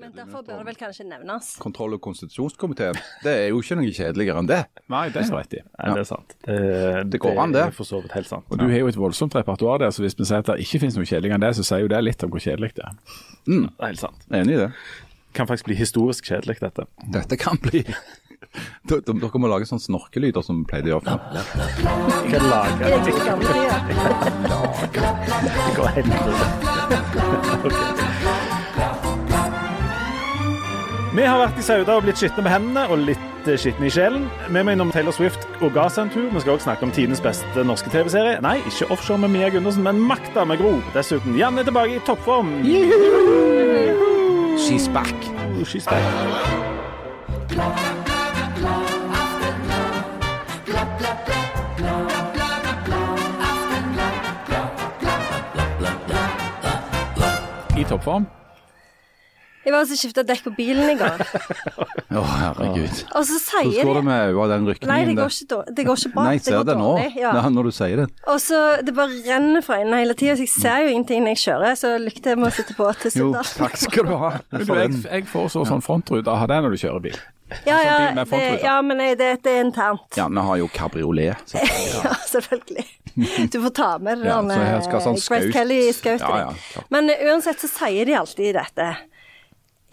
Men derfor bør det vel kanskje nevnes. Kontroll- og konstitusjonskomiteen. Det er jo ikke noe kjedeligere enn det. Nei, det er rett i. Nei, det er sant. Det, Det går an, det. er for så vidt helt sant. Og du har jo et voldsomt repertoar der, så hvis vi sier at det ikke finnes noe kjedeligere enn det, så sier jo det litt om hvor kjedelig det er. Mm. Det er helt sant. Enig i det. Det Kan faktisk bli historisk kjedelig, dette. Dette kan bli Dere må lage sånne snorkelyder som vi pleide å gjøre før. Det det? Går helt Vi har vært i Sauda og blitt skitne på hendene og litt eh, skitne i sjelen. Vi må innom Taylor Swift og ga seg en tur. Vi skal også snakke om tidenes beste norske TV-serie. Nei, ikke offshore med Mia Gundersen, men Makta med Gro. Dessuten, Janne er tilbake i toppform. She's back. She's back. I toppform. Jeg var altså skifta dekk på bilen i går, Å, herregud. og så Hvordan sier går det de med øyet den den Nei, rykningen? det går der? ikke, det går ikke bra. Nei, jeg ser det, det nå. Ja. Ja, når du sier det. Og så Det bare renner fra øynene hele tida, så jeg ser jo ingenting når jeg kjører. Så lykke jeg med å sitte på til Jo, takk skal du ha. Du, jeg, jeg får så sånn frontrute av det når du kjører bil. Ja, ja, bil med det, ja, men jeg- det, det er internt. Janne har jo kabriolet. så- Ja, selvfølgelig. Du får ta med Ja, den ja, her sånn eh, Grace. Kelly-skautet Ja, ja, Men eh, uansett så sier de alltid dette.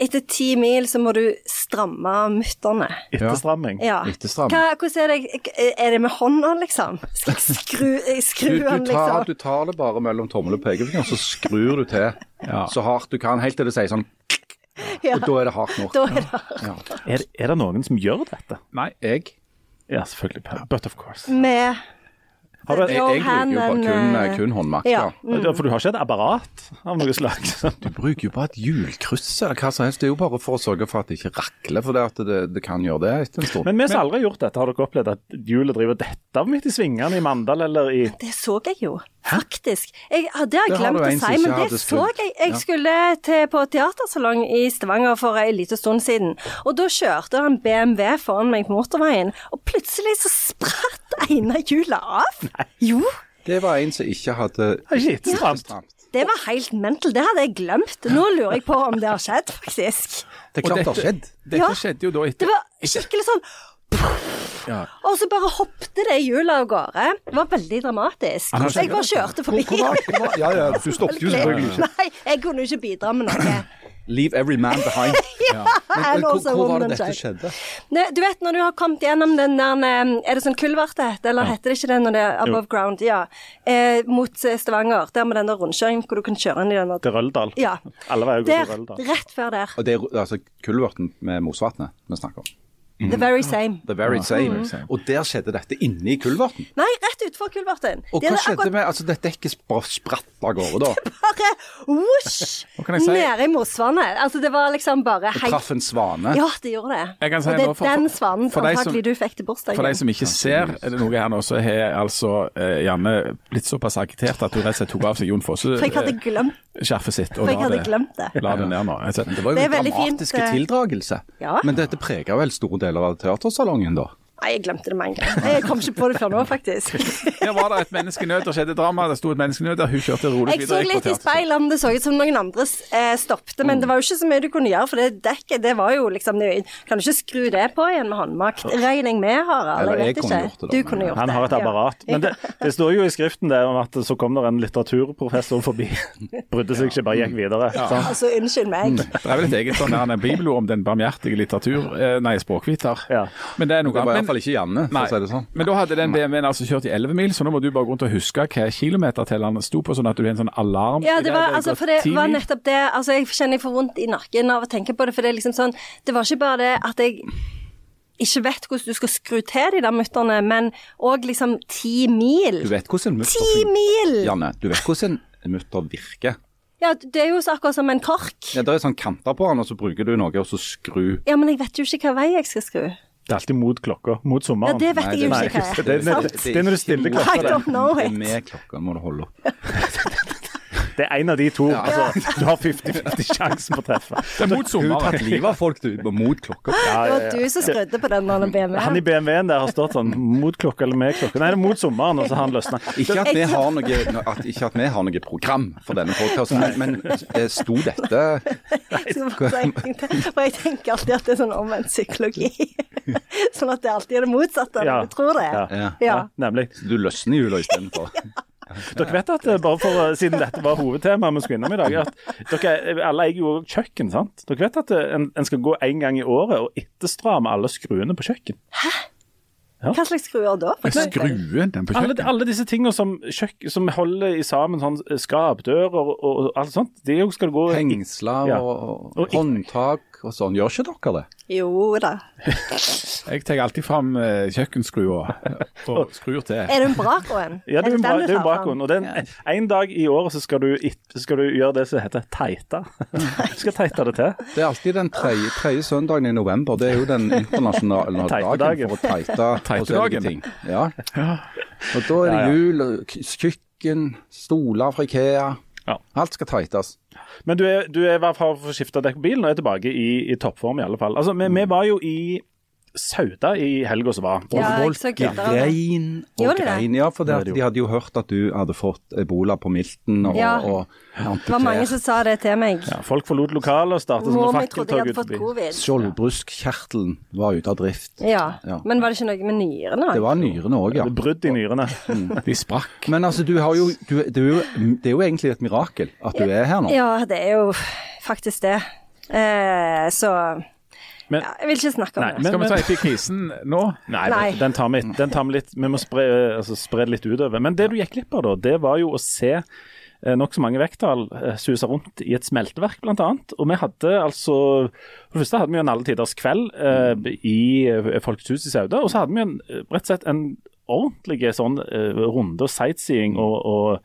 Etter ti mil så må du stramme mutterne. Etterstramming. Ja. Etterstramming. Hva, hvordan er det Er det med hånda, liksom? Skal jeg skru, skru Du, du, den, tar, liksom? du tar det bare mellom tommel og pekefinger, så skrur du til Ja. så hardt du kan, helt til det sier sånn Ja, Og da er det hardt nok. da er det Ja. Er, er det noen som gjør dette? Nei, Jeg, Ja, selvfølgelig. But of course. med Har du, jeg, jeg bruker jo bare kun, eh, kun håndmakt. ja. Ja. For du har ikke et apparat av noe slag? Du bruker jo bare et hjulkryss eller hva som helst. Det er jo bare for å sørge for at det ikke rakler, for det, at det, det kan gjøre det etter en stund. Men vi som aldri har gjort dette, har dere opplevd at hjulet driver dette av midt i svingene i Mandal eller i Det så jeg jo, faktisk. Jeg, ja, det har jeg Det glemt å si, men det så jeg. Jeg Ja. skulle til, på teatersalong i Stavanger for en liten stund siden, og da kjørte det en BMW foran meg på motorveien, og plutselig så spratt ene hjulet av. Jo, Det var en som ikke hadde ikke stramt. det var helt mental. Det hadde jeg glemt. Nå lurer jeg på om det har skjedd, faktisk. Det er klart det har skjedd. Dette Ja. skjedde jo da Det var skikkelig sånn Ja. Og så bare hoppte det hjulet av gårde. Det var veldig dramatisk. Så jeg bare kjørte forbi. Ja, ja, du stoppet jo selvfølgelig ikke. Nei, jeg kunne jo ikke bidra med noe. Leave every man behind. Men, men, hvor, hvor var det dette skjedde? Ne, Du vet når du har kommet gjennom den der eh, Er det sånn kulvert det heter, eller heter det ikke det når det er above ground? Ja. Eh, mot eh, Stavanger, der med den der rundkjøringen hvor du kan kjøre inn i den der Til Røldal. Ja. Alle veier går til Røldal. rett før der. Og det er altså Kulverten med Mosvatnet vi snakker om. The very same. The very same. Mm. Og der skjedde dette inne i Kulverten. Nei, rett utenfor kulverten. Og hva skjedde akkurat med Altså, det dekket bare spratt av gårde, da. bare whoosh, kan jeg si- nede i Mosvannet. Altså, det var liksom bare helt traff en svane. Ja, det gjorde det. Jeg kan si og det er for- den svanen for de som- du fikk til bursdagen. For de som ikke ser er noe her nå, så har altså eh, Janne blitt såpass agitert at hun rett og slett tok av seg Jon For jeg hadde glemt, Fosse-skjerfet sitt og for jeg hadde det, glemt det. la det ned nå. Altså, Det var jo er en dramatisk eh. tildragelse. Ja. Men dette preger vel store deler av teatersalongen, da? Nei, jeg glemte det med en gang. Jeg kom ikke på det før nå, faktisk. Her var det et menneske i nød, og skjedde drama. Det sto et menneske i nød der, hun kjørte rolig videre. Jeg så videre. litt i speilet speil om det så ut som noen andre eh, stoppte, men det var jo ikke så mye du kunne gjøre, for det dekket, det var jo liksom det, Kan du ikke skru det på igjen med håndmakt? Regner jeg med, Harald? Eller Jeg jeg vet kunne ikke. gjort det da, Du kunne gjort Han har et apparat. Men det, det står jo i skriften der om at så kom det en litteraturprofessor forbi. Brydde seg ikke, bare gikk videre. Så Altså, unnskyld meg. Det er vel et eget sånn bibelord om den barmhjertige litteratur, eh, nei, språkviter. Ja. Men det er noe annet. Iallfall ikke Janne, for å si det sånn. Men da hadde den BMW-en altså kjørt i 11 mil, så nå må du bare gå rundt og huske hva kilometertelleren sto på, sånn at du har en sånn alarm. Ja, det var, altså, for det var nettopp det. Altså, jeg kjenner jeg får vondt i nakken av å tenke på det, for det er liksom sånn Det var ikke bare det at jeg ikke vet hvordan du skal skru til de der mutterne, men òg liksom ti mil. Du vet hvordan en mutter Ti mil! Janne, du vet hvordan en mutter virker. Ja, det er jo akkurat som en kork. Ja, Det er sånn kanter på den, og så bruker du noe, og så skru. Ja, men jeg vet jo ikke hva vei jeg skal skru. Det er alltid mot klokka. Mot sommeren. Ja, det vet jeg jo ikke hva er. det, det, det er når du stiller I klokka. don't know it. med klokka, må du holde opp. Det er en av de to. Altså, du har 50-50 sjansen på å treffe. Det er mot sommeren. Du har tatt livet av folk, du, mot klokka. Ja, Det ja, var du som skrudde på den der Han i BMW-en. BMW-en der har stått sånn mot klokka eller med klokka. Nei, det er mot sommeren, og så har han løsna. Ikke at, vi har noe, at, ikke at vi har noe program for denne podkasten, men, men eh, sto dette For jeg tenker alltid at det er sånn omvendt psykologi. Sånn at det alltid er det motsatte av Ja. det du tror det Ja. er. ja. Ja. Nemlig. Du løsner jula istedenfor. Dere vet at eh, bare for, eh, Siden dette var hovedtemaet vi skulle innom i dag, at dere alle eier jo kjøkken. sant? Dere vet at eh, en, en skal gå en gang i året og etterstramme alle skruene på kjøkken. Hæ? Hva slags skruer da? Skruen den på Alle, alle disse tingene som, kjøk, som holder i sammen sånn skapdører og, og alt sånt, det skal gå Hengsler Ja. Og og håndtak og sånn. Gjør ikke dere det? Jo da. Jeg tar alltid fram eh, kjøkkenskrua og skrur til. Er det en Braco-en? Ja, det er en, bra, det er en brakoen. Og den, en dag i året så skal du, skal du gjøre det som heter teita. Du skal teite det til. Det er alltid den tredje, tredje søndagen i november. Det er jo den internasjonale dagen for å teite forskjellige ting. Ja. Og da er det jul, kjøkken, stoler fra Ikea. Ja. Alt skal tightes. Men du er, du er i hvert fall for å skifte dekk på bilen og er tilbake i, i toppform i alle fall. Altså, vi, vi var jo i Sauda i helga som var. Ja, jeg folk grein og Gjorde grein. Ja, for det de hadde jo hørt at du hadde fått ebola på milten og, Ja. og Det var mange som sa det til meg. Ja, folk forlot lokalet og startet sånne fakkeltog ut fått forbi. covid. Skjoldbruskkjertelen var ute av drift. Ja. Ja. Men var det ikke noe med nyrene? Det var nyrene òg, ja. Det Brudd i nyrene. De sprakk. Men altså, du har jo, du, det, er jo, det er jo egentlig et mirakel at du er her nå. Ja, det er jo faktisk det. Eh, så Men- ja, Jeg vil ikke snakke om Nei, det. men- Skal vi ta i krisen nå? Nei, Nei. den tar vi, den tar vi litt Vi må spre, altså, spre det litt utover. Men det du gikk glipp av, da, det var jo å se eh, nokså mange vekttall eh, suse rundt i et smelteverk, blant annet. Og vi hadde altså For det første hadde vi en alle tiders kveld eh, i eh, Folkets hus i Sauda, og så hadde vi en, eh, rett og slett en ordentlig sånn eh, runde og sightseeing og, og eh,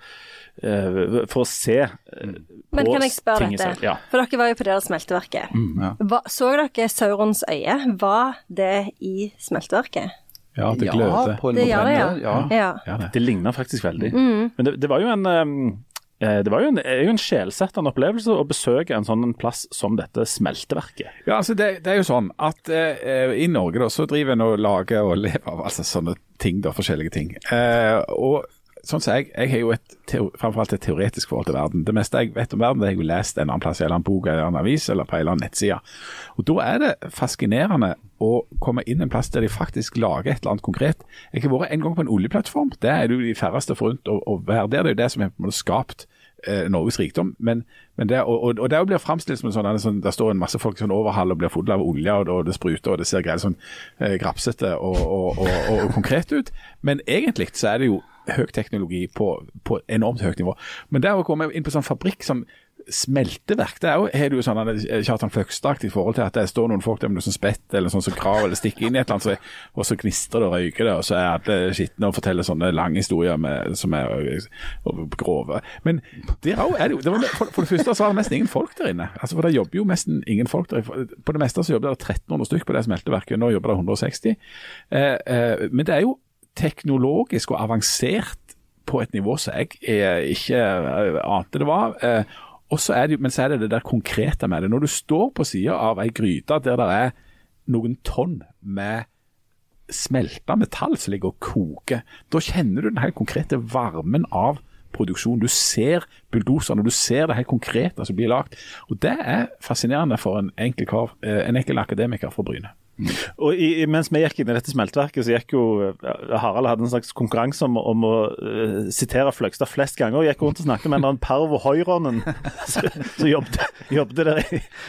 for å se eh, Men på kan jeg spørre ting dette? Ja. For dere var jo på det der smelteverket. ja. Hva, så dere Saurons øye? Var det i smelteverket? Ja, det Ja, gløder. Ja, Det gjør det, ja. ja. ja. Ja, det. Ligner faktisk veldig. Mm. Men det, det var jo en um, eh, det var jo en, er jo en sjelsettende opplevelse å besøke en sånn plass som dette smelteverket. Ja, altså det, det er jo sånn at eh, i Norge da, så driver en og lager og lever av altså sånne ting, da, forskjellige ting. Eh, og sånn som jeg, jeg har jo et, fremfor alt et teoretisk forhold til verden. Det meste jeg vet om verden, det har jeg jo lest en eller annen plass, i en bok eller en avis eller på en eller annen nettside. Og da er det fascinerende å komme inn en plass der de faktisk lager et eller annet konkret. Jeg har vært en gang på en oljeplattform. Det er det jo de færreste forunt å, være der. Det er jo det som har skapt eh, Norges rikdom. Men, men det, og, og, og det blir framstilt som en sånn, sånn Der står en masse folk sånn overhall og blir fulle av olje, og, og det spruter og det ser greit sånn eh, grapsete og, og konkret ut. Men egentlig så er det jo høy teknologi på, på enormt høyt nivå. Men der å komme inn på sånn fabrikk som smelteverk, det er jo, har du jo sånn eh, Kjartan Fløgstad-aktig forhold til at det står noen folk der med noe sånn spett eller sånn som krav eller stikker inn i et eller annet, og så gnistrer det og røyker det, og så er alle skitne og forteller sånne lange historier med, som er grove. Men der også er det jo det var, for, for det første så var det nesten ingen folk der inne. Altså, for det jobber jo nesten ingen folk der. På det meste så jobber det 1300 stykk på det smelteverket, nå jobber det 160. Eh, eh, men det er jo teknologisk og avansert på et nivå som jeg eh, ikke eh, ante det var. Eh, så det, men så er det det der konkrete med det. Når du står på sida av ei gryte der det er noen tonn med smelta metall som ligger og koker, da kjenner du den helt konkrete varmen av produksjon. Du ser bulldoserne, du ser det helt konkrete som blir lagt. Og Det er fascinerende for en enkel, kar, en enkel akademiker fra Bryne. Og i, Mens vi gikk inn i dette smelteverket, så gikk jo Harald hadde en slags konkurranse om, om å uh, sitere Fløgstad flest ganger. og Gikk rundt og snakket med en eller annen Parvo Høyronen som jobbet, jobbet, der,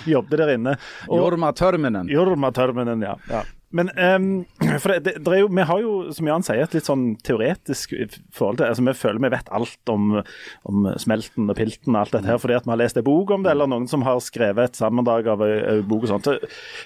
jobbet der inne. Og- Jorma Tørminen. Jorma Tørminen, ja. ja. Men um, for det, det, det er jo, vi har jo, som Jan sier, et litt sånn teoretisk forhold til altså Vi føler vi vet alt om, om smelten og pilten og alt dette her fordi at vi har lest en bok om det, eller noen som har skrevet et sammendrag av en bok og sånt. Så,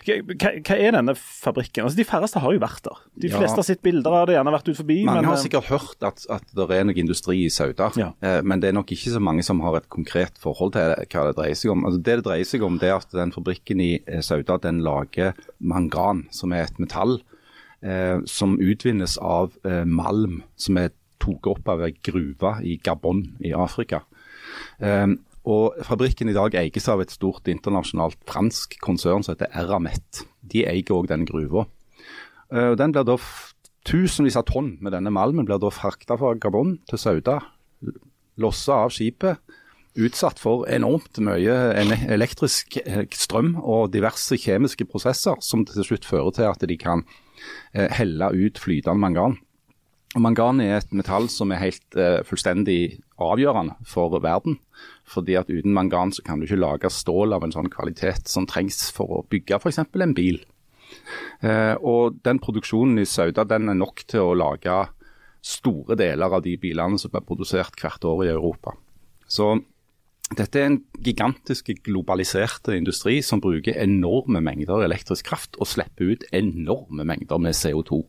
Hva, hva er denne fabrikken? Altså De færreste har jo vært der. De Ja. fleste har sett bilder av det, gjerne vært ut forbi. Mange men, har sikkert hørt at, at det er noe industri i Sauda, Ja. eh, men det er nok ikke så mange som har et konkret forhold til hva det dreier seg om. Altså, det det dreier seg om, det er at den fabrikken i eh, Sauda den lager mangan, som er et metall eh, som utvinnes av eh, malm som er tatt opp av ei gruve i Gabon i Afrika. Eh, og Fabrikken i dag eies av et stort internasjonalt fransk konsern som heter Eramet. De eier òg den gruva. Uh, den Tusenvis av tonn med denne malmen blir da frakta fra Gabon til Sauda. Lossa av skipet. Utsatt for enormt mye elektrisk eh, strøm og diverse kjemiske prosesser, som til slutt fører til at de kan eh, helle ut flytende mangan. Mangan er et metall som er helt uh, fullstendig avgjørende for verden. fordi at Uten mangan så kan du ikke lage stål av en sånn kvalitet som trengs for å bygge f.eks. en bil. Uh, og Den produksjonen i Sauda den er nok til å lage store deler av de bilene som er produsert hvert år i Europa. Så dette er en gigantisk globalisert industri som bruker enorme mengder elektrisk kraft og slipper ut enorme mengder med CO2.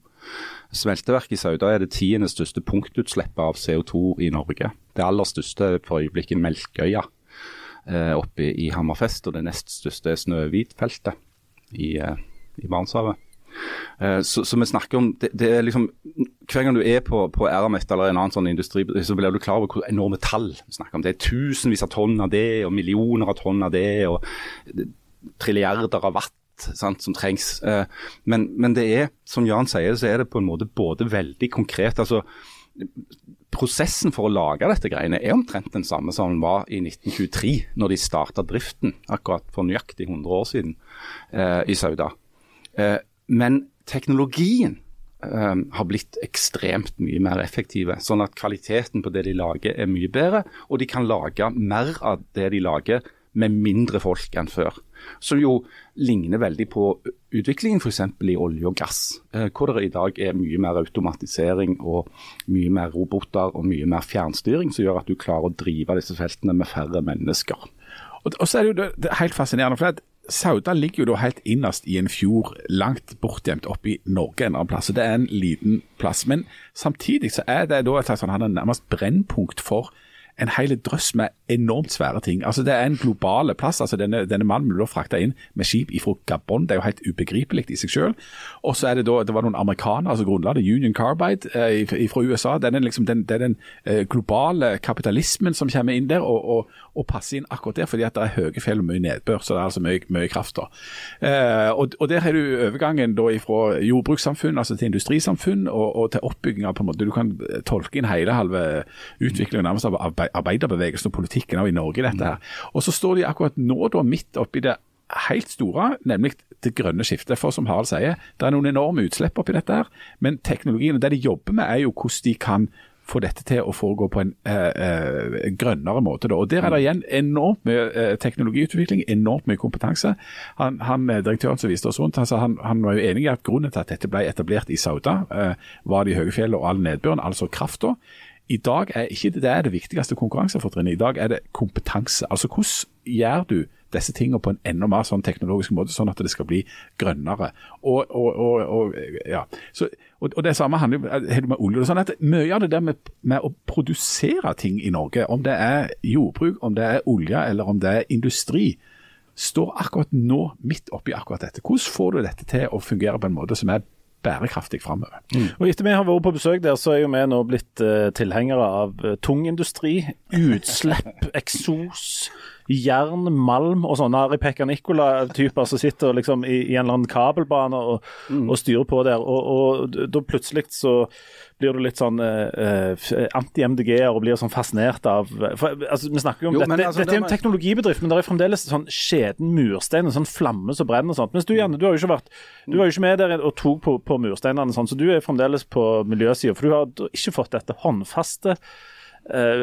Smelteverket i Sauda er det tiende største punktutslippet av CO2 i Norge. Det aller største er for øyeblikket Melkøya eh, oppe i Hammerfest, og det nest største er Snøhvitfeltet i, eh, i Barentshavet. Eh, så, så, vi snakker om det, det, er liksom Hver gang du er på, på Eramet eller en annen sånn industri, så blir du klar over hvor enorme tall vi snakker om. Det er tusenvis av tonn av det, og millioner av tonn av det, og trilliarder av watt sant, som trengs. Eh, men, men, det er, som Jan sier, så er det på en måte både veldig konkret. altså Prosessen for å lage dette greiene er omtrent den samme som den var i 1923, når de starta driften, akkurat for nøyaktig 100 år siden eh, i Sauda. Eh, men teknologien um, har blitt ekstremt mye mer effektive. Sånn at kvaliteten på det de lager er mye bedre, og de kan lage mer av det de lager med mindre folk enn før. Som jo ligner veldig på utviklingen f.eks. i olje og gass, eh, hvor det i dag er mye mer automatisering og mye mer roboter og mye mer fjernstyring, som gjør at du klarer å drive disse feltene med færre mennesker. Og, så er det jo det, det er helt fascinerende. for Sauda ligger jo da helt innerst i en fjord, langt bortgjemt oppe i Norge en annen plass. Det er en liten plass. Men samtidig så er det da et slags sånn, nærmest brennpunkt for en hel drøss med enormt svære ting. Altså Det er en global plass. altså Denne, denne mannen ble frakta inn med skip fra Gabon. Det er jo helt ubegripelig i seg selv. Og så er det da, det var noen amerikanere som grunnla det, Union Carbide eh, fra USA. Det er, liksom, den, det den globale kapitalismen som kommer inn der og, og, og, passer inn akkurat der, fordi at det er høye fjell og mye nedbør. Så det er altså mye, mye kraft. da. Eh, og, og, der har du overgangen da fra jordbrukssamfunn altså til industrisamfunn og, og til oppbygging av på en måte, Du kan tolke inn hele halve utviklingen nærmest av, av arbeiderbevegelsen og politikken av i Norge. dette her. Og så står de akkurat nå da midt oppi det helt store, nemlig det grønne skiftet. For som Harald sier, det er noen enorme utslipp oppi dette her, men teknologien og det de jobber med er jo hvordan de kan få dette til å foregå på en eh, eh, grønnere måte. Da. Og Der er det igjen enormt mye eh, teknologiutvikling, enormt mye kompetanse. Han, han eh, Direktøren som viste oss rundt, altså, han, han, var jo enig i at grunnen til at dette ble etablert i Sauda, eh, var de høye fjellene og all nedbøren, altså krafta. I dag er ikke det, er det viktigste konkurransefortrinnet. I dag er det kompetanse. Altså Hvordan gjør du disse tingene på en enda mer sånn teknologisk måte, sånn at det skal bli grønnere. Og, og, og, og ja. Så, det samme handler jo med olje. og sånn at Mye av det der med, med, å produsere ting i Norge, om det er jordbruk, om det er olje eller om det er industri, står akkurat nå midt oppi akkurat dette. Hvordan får du dette til å fungere på en måte som er bærekraftig framover. Mm. Og Etter vi har vært på besøk der, så er jo vi nå blitt uh, tilhengere av uh, tung industri. Utslipp, eksos, jern, malm og sånne Ari Pekka Nicola-typer som sitter liksom i, i, en eller annen kabelbane og, mm. og styrer på der. Og, og da plutselig så blir du litt sånn eh, anti-MDG-er og blir sånn fascinert av for, altså, Vi snakker jo om jo, dette, altså, dette er en teknologibedrift, men det er fremdeles sånn skjeden murstein, en sånn flamme som brenner og sånt. Mens du Janne, du har jo ikke vært du var jo ikke med der og tok på, på mursteinene, sånn, så du er fremdeles på miljøsida. For du har ikke fått dette håndfaste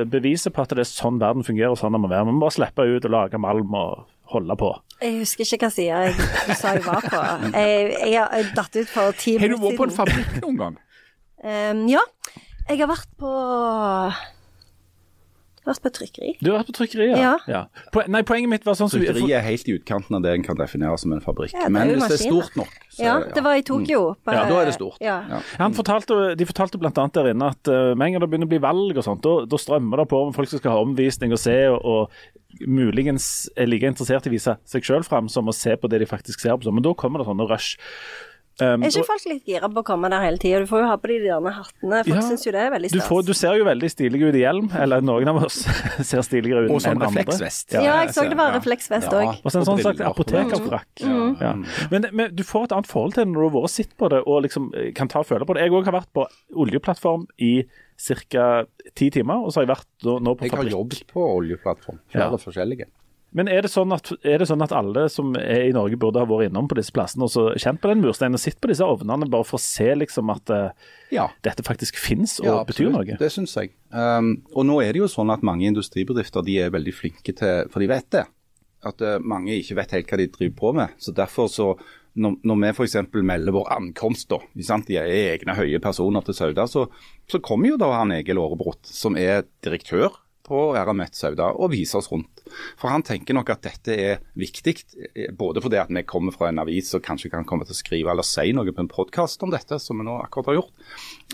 beviset på at det er sånn verden fungerer og sånn det må være. Vi må bare slippe ut og lage malm og holde på. Jeg husker ikke hva side du sa jeg var på. Jeg, har datt ut for ti minutter siden. Har du vært på en fabrikk noen gang? Um, ja. Jeg har vært på jeg vært på trykkeri. Du har vært på trykkeri, ja. ja. Po nei, poenget mitt var sånn som... Trykkeri er helt i utkanten av det en kan definere som en fabrikk. Ja, Men hvis det er stort nok så, Ja, det var i Tokyo. Mm. Bare, ja, da er det stort. Ja. Fortalte, de fortalte bl.a. der inne at uh, med en gang det begynner å bli valg og sånt, da strømmer det på om folk som skal ha omvisning og se, og, og muligens er like interessert i å vise seg sjøl fram som å se på det de faktisk ser på. Men da kommer det sånne rush Um, Er ikke og- folk litt gira på å komme der hele tida? Du får jo ha på de der hattene. Folk Ja. syns jo det er veldig du, stas. får, du ser jo veldig stilig ut i hjelm, eller noen av oss ser stiligere ut Og sånn enn andre. refleksvest. ja, jeg så det var Ja. refleksvest Ja. òg. Og så en Og sånn slags apotekerfrakk. Ja. Men, men du får et annet forhold til det når du har vært og sett på det og liksom eh, kan ta og føle på det. Jeg òg har vært på oljeplattform i ca. ti timer, og så har jeg vært nå, på fabrikk. Jeg har jobbet på oljeplattform, flere Ja. forskjellige. Men er det, sånn at, er det sånn at alle som er i Norge burde ha vært innom på disse plassene og så kjent på den mursteinen og sett på disse ovnene, bare for å se liksom at uh, Ja. dette faktisk finnes og Ja, betyr noe? Det syns jeg. Um, og nå er det jo sånn at mange industribedrifter de er veldig flinke til For de vet det. At uh, mange ikke vet helt hva de driver på med. Så derfor så når, når vi f.eks. melder vår ankomst, da, de er egne høye personer til Sauda, så, så kommer jo da han Egil Aarebrot, som er direktør på Eramet Sauda, og viser oss rundt. For han tenker nok at dette er viktig, både fordi at vi kommer fra en avis og kanskje kan komme til å skrive eller si noe på en podkast om dette, som vi nå akkurat har gjort,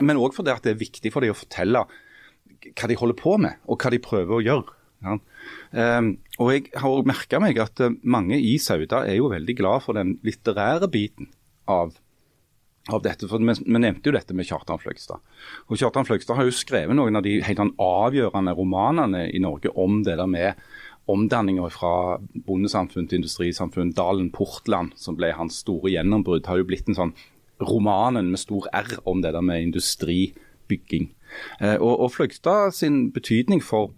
men òg fordi at det er viktig for dem å fortelle hva de holder på med, og hva de prøver å gjøre. Ja. Um, og jeg har merka meg at mange i Sauda er jo veldig glad for den litterære biten av, av dette. For vi, nevnte jo dette med Kjartan Fløgstad. Og Kjartan Fløgstad har jo skrevet noen av de helt sånn avgjørende romanene i Norge om det der med omdanninga fra bondesamfunn til industrisamfunn. Dalen Portland, som ble hans store gjennombrudd, har jo blitt en sånn romanen med stor R om det der med industribygging. Eh, og, og Fløgstad sin betydning for,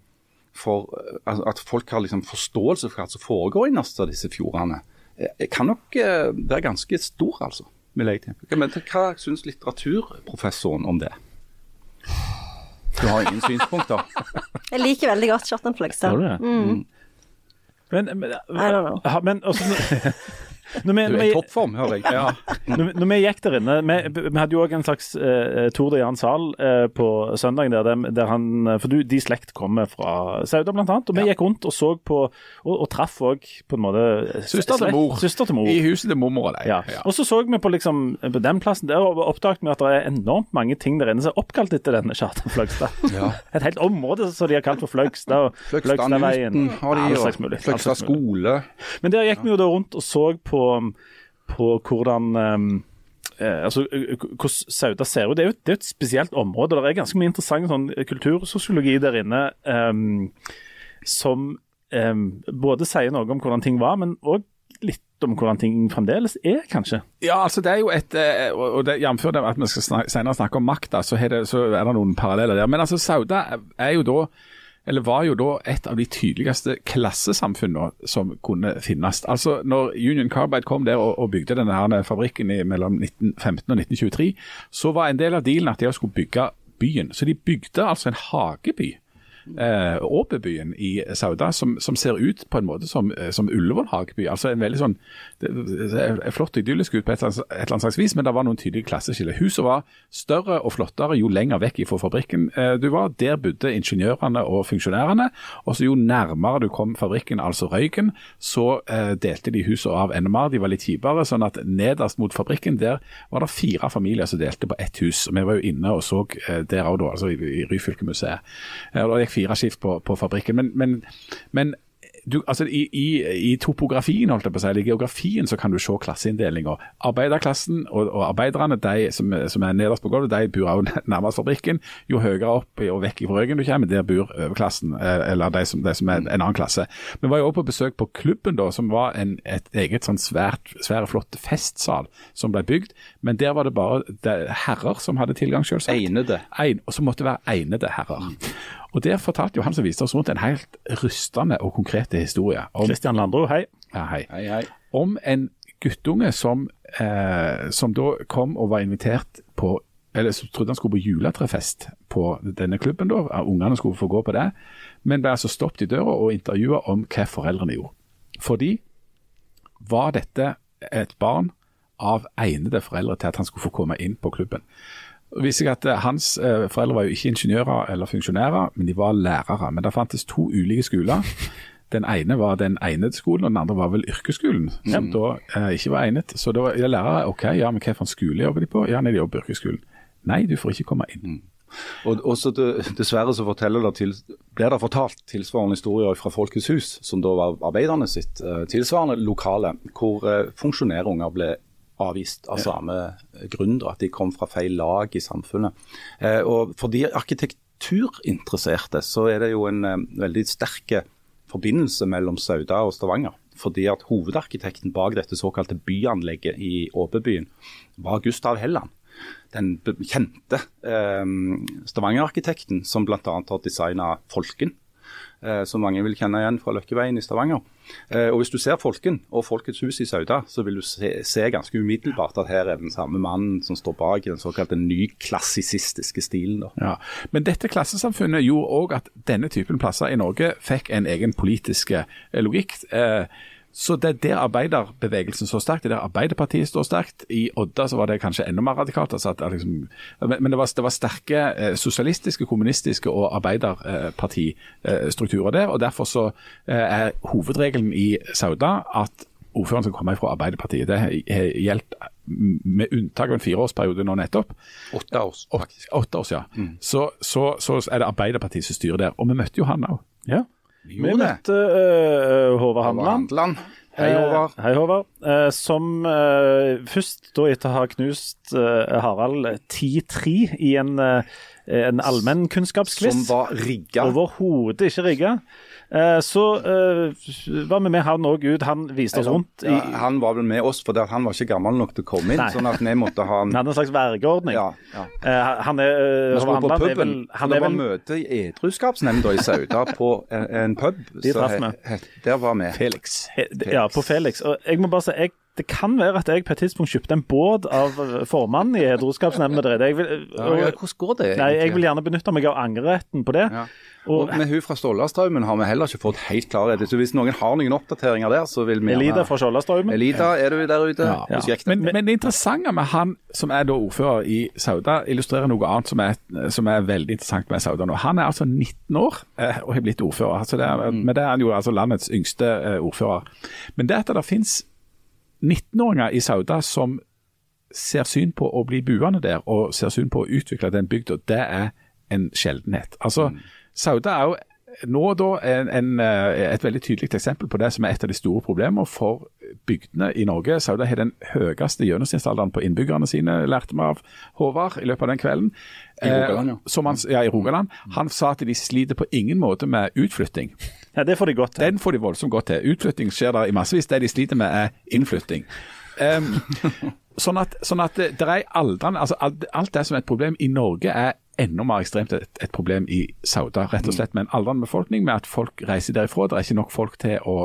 for eh, at folk har liksom forståelse for hva som foregår innerst av disse fjordene, eh, kan nok være ganske stor, altså. Vil jeg tenke. Men hva syns litteraturprofessoren om det? Du har ingen synspunkter? Jeg liker veldig godt Kjartan Fløgstad. Gjør du det? Mm. Men, men, I don't know. Ja, men også, når, vi, Du er i toppform, hører jeg. Ja. når, når vi gikk der inne Vi, vi hadde jo òg en slags uh, Tour de Jan Sahl uh, på søndagen, der, der, han For du, de slekt kommer fra Sauda, blant annet. Og vi gikk rundt og så på Og, og traff òg på en måte Søster til mor. Søster til mor. I huset til mormor og deg. Ja. Og så så vi på liksom på den plassen der og oppdaget vi at det er enormt mange ting der inne som er oppkalt etter denne Kjartan Fløgstad. Ja. Et helt område som de har kalt for Fløgstad. Fløgstadveien. Fløgstad skole. Men der gikk vi jo da rundt og så på, på hvordan um, altså, eh, hvordan Sauda ser ut. Det er jo det er et spesielt område. Det er ganske mye interessant sånn, kultursosiologi der inne um, som um, både sier noe om hvordan ting var, men òg litt om hvordan ting fremdeles er, kanskje. Ja, altså det er jo et eh, og det, Jf. at vi skal snak, senere snakke om makt, da, så, så er det noen paralleller der. Men altså Sauda er jo da eller var jo da et av de tydeligste klassesamfunnene som kunne finnes. Altså Når Union Carbide kom der og, bygde denne her fabrikken i, mellom 1915 og 1923, så var en del av dealen at de skulle bygge byen. Så de bygde altså en hageby. Eh, Åbebyen i Sauda, som, som ser ut på en måte som, eh, som Ullevål hageby. Altså en veldig sånn det, det flott idyllisk ut på et et eller annet slags vis, men det var noen tydelige klasseskiller. Huset var større og flottere jo lenger vekk fra fabrikken eh, du var. Der bodde ingeniørene og funksjonærene. Og så jo nærmere du kom fabrikken, altså Røyken, så eh, delte de huset av enda mer. De var litt kjipere, sånn at nederst mot fabrikken der var det fire familier som delte på ett hus. Og Vi var jo inne og så eh, der òg, altså i, i Ryfylkemuseet. Eh, og det gikk fire skift på, på fabrikken. Men, men, men du, altså i, i, I topografien, holdt jeg på å si, i geografien, så kan du se klasseinndelinga. Arbeiderklassen og, og arbeiderne, de som, som er nederst på gulvet, de bor også nærmest fabrikken. Jo høyere opp og vekk fra røyken du kommer, der bor overklassen, eh, eller de som, de som er en annen klasse. Vi var jo også på besøk på klubben, da, som var en, et eget sånn svært, svære, flott festsal som ble bygd. Men der var det bare det, herrer som hadde tilgang, selvsagt. Egnede. Ein, og som måtte være egnede herrer. Og Der fortalte jo han som viste oss rundt en helt rystende og konkrete historie om, Kristian Landro, hei. ja, hei, Hei, hei. om en guttunge som, eh, som da kom og var invitert på eller som trodde han skulle på juletrefest på denne klubben. da, Ungene skulle få gå på det, men ble altså stoppet i døra og intervjua om hva foreldrene gjorde. Fordi var dette et barn av egnede foreldre til at han skulle få komme inn på klubben. Det seg at eh, Hans eh, foreldre var jo ikke ingeniører eller funksjonærer, men de var lærere. Men det fantes to ulike skoler. Den ene var den egnede skolen, og den andre var vel yrkesskolen, som da eh, ikke var egnet. Så da var lærere OK, ja, men hvilken skole jobber de på? Ja, nei, de jobber på yrkesskolen. Nei, du får ikke komme inn. Og, og så det, Dessverre så forteller det til, blir det fortalt tilsvarende historier fra Folkets hus, som da var arbeiderne sitt eh, tilsvarende lokale, hvor funksjonærunger ble avvist av samme grunn, da, at de kom fra feil lag i samfunnet. Eh, og For de arkitekturinteresserte så er det jo en eh, veldig sterk forbindelse mellom Sauda og Stavanger. Fordi at hovedarkitekten bak dette såkalte byanlegget i Åbebyen var Gustav Helland. Den kjente eh, Stavanger-arkitekten som bl.a. har designa Folken, som mange vil kjenne igjen fra Løkkeveien i Stavanger. Eh, og Hvis du ser Folken og Folkets hus i Sauda, så vil du se, se ganske umiddelbart at her er den samme mannen som står bak den såkalte nyklassisistiske stilen. Ja. Men dette klassesamfunnet gjorde òg at denne typen plasser i Norge fikk en egen politisk eh, logikk. Eh, Så det er der arbeiderbevegelsen står sterkt, det er der Arbeiderpartiet står sterkt. I Odda så var det kanskje enda mer radikalt. Altså at, at liksom, men det, var, det var sterke eh, sosialistiske, kommunistiske og arbeiderpartistrukturer der. og Derfor så eh, er hovedregelen i Sauda at ordføreren skal komme fra Arbeiderpartiet. Det har gjeldt med unntak av en fireårsperiode nå nettopp. Åtte år, faktisk. Åtte år Mm. Så, så, så er det Arbeiderpartiet som styrer der. Og vi møtte jo han òg. Ja. Vi Vi møtte uh, Håvard Handeland. Hei, Håvard. Eh, Hei, Håvard. Eh, som uh, først, da etter å ha knust uh, Harald 10-3 i en, uh, en allmennkunnskapsquiz Som var rigga. Overhodet ikke rigga. Eh, så eh, var vi med han òg ut. Han viste oss rundt. i, Ja, han var vel med oss, for han var ikke gammel nok til å komme inn. Nei. sånn at vi måtte ha han han hadde en slags vergeordning. ja, ja. Eh, han er, Vi skulle på puben. vel, så det var møte i Edruskapsnemnda i Sauda på en, en pub. De traff vi. Der var vi. Felix. Felix. Ja, på Felix. Og jeg må bare si, jeg, det kan være at jeg på et tidspunkt kjøpte en båt av eh, formannen i Edruskapsnemnda. vil- Ja, hvordan går det Nei, jeg vil gjerne benytte meg av angreretten på det. Ja. Og Og med hun fra Stålastraumen har vi heller ikke fått helt klarhet. Så hvis noen har noen oppdateringer der, så vil vi Elida fra Stollastraumen. Elida, er du der ute? Ja. ja. Men, men det interessante med han som er da ordfører i Sauda, illustrerer noe annet som er, som er veldig interessant med Sauda nå. Han er altså 19 år eh, og har blitt ordfører. Altså det er, Men det er han jo altså landets yngste eh, ordfører. Men det at det finnes 19-åringer i Sauda som ser syn på å bli buende der, og ser syn på å utvikle den bygda, det er en sjeldenhet. Altså, Sauda er jo nå da en, en, eh, et veldig tydelig eksempel på det som er et av de store problemene for bygdene i Norge. Sauda har den høyeste gjennomsnittsalderen på innbyggerne sine, lærte vi av Håvard i løpet av den kvelden. I Rogaland, ja. Eh, som han, ja, i Rogaland. Han sa at de sliter på ingen måte med utflytting. Ja, det får de godt til. Den får de voldsomt godt til. Utflytting skjer der i massevis. Det de sliter med, er innflytting. Um, sånn at, sånn at det, det er aldrene, altså alt, alt det som er et problem i Norge, er enda mer ekstremt et, et problem i Sauda. Rett og slett med en aldrende befolkning, med at folk reiser derifra. Det er ikke nok folk til å,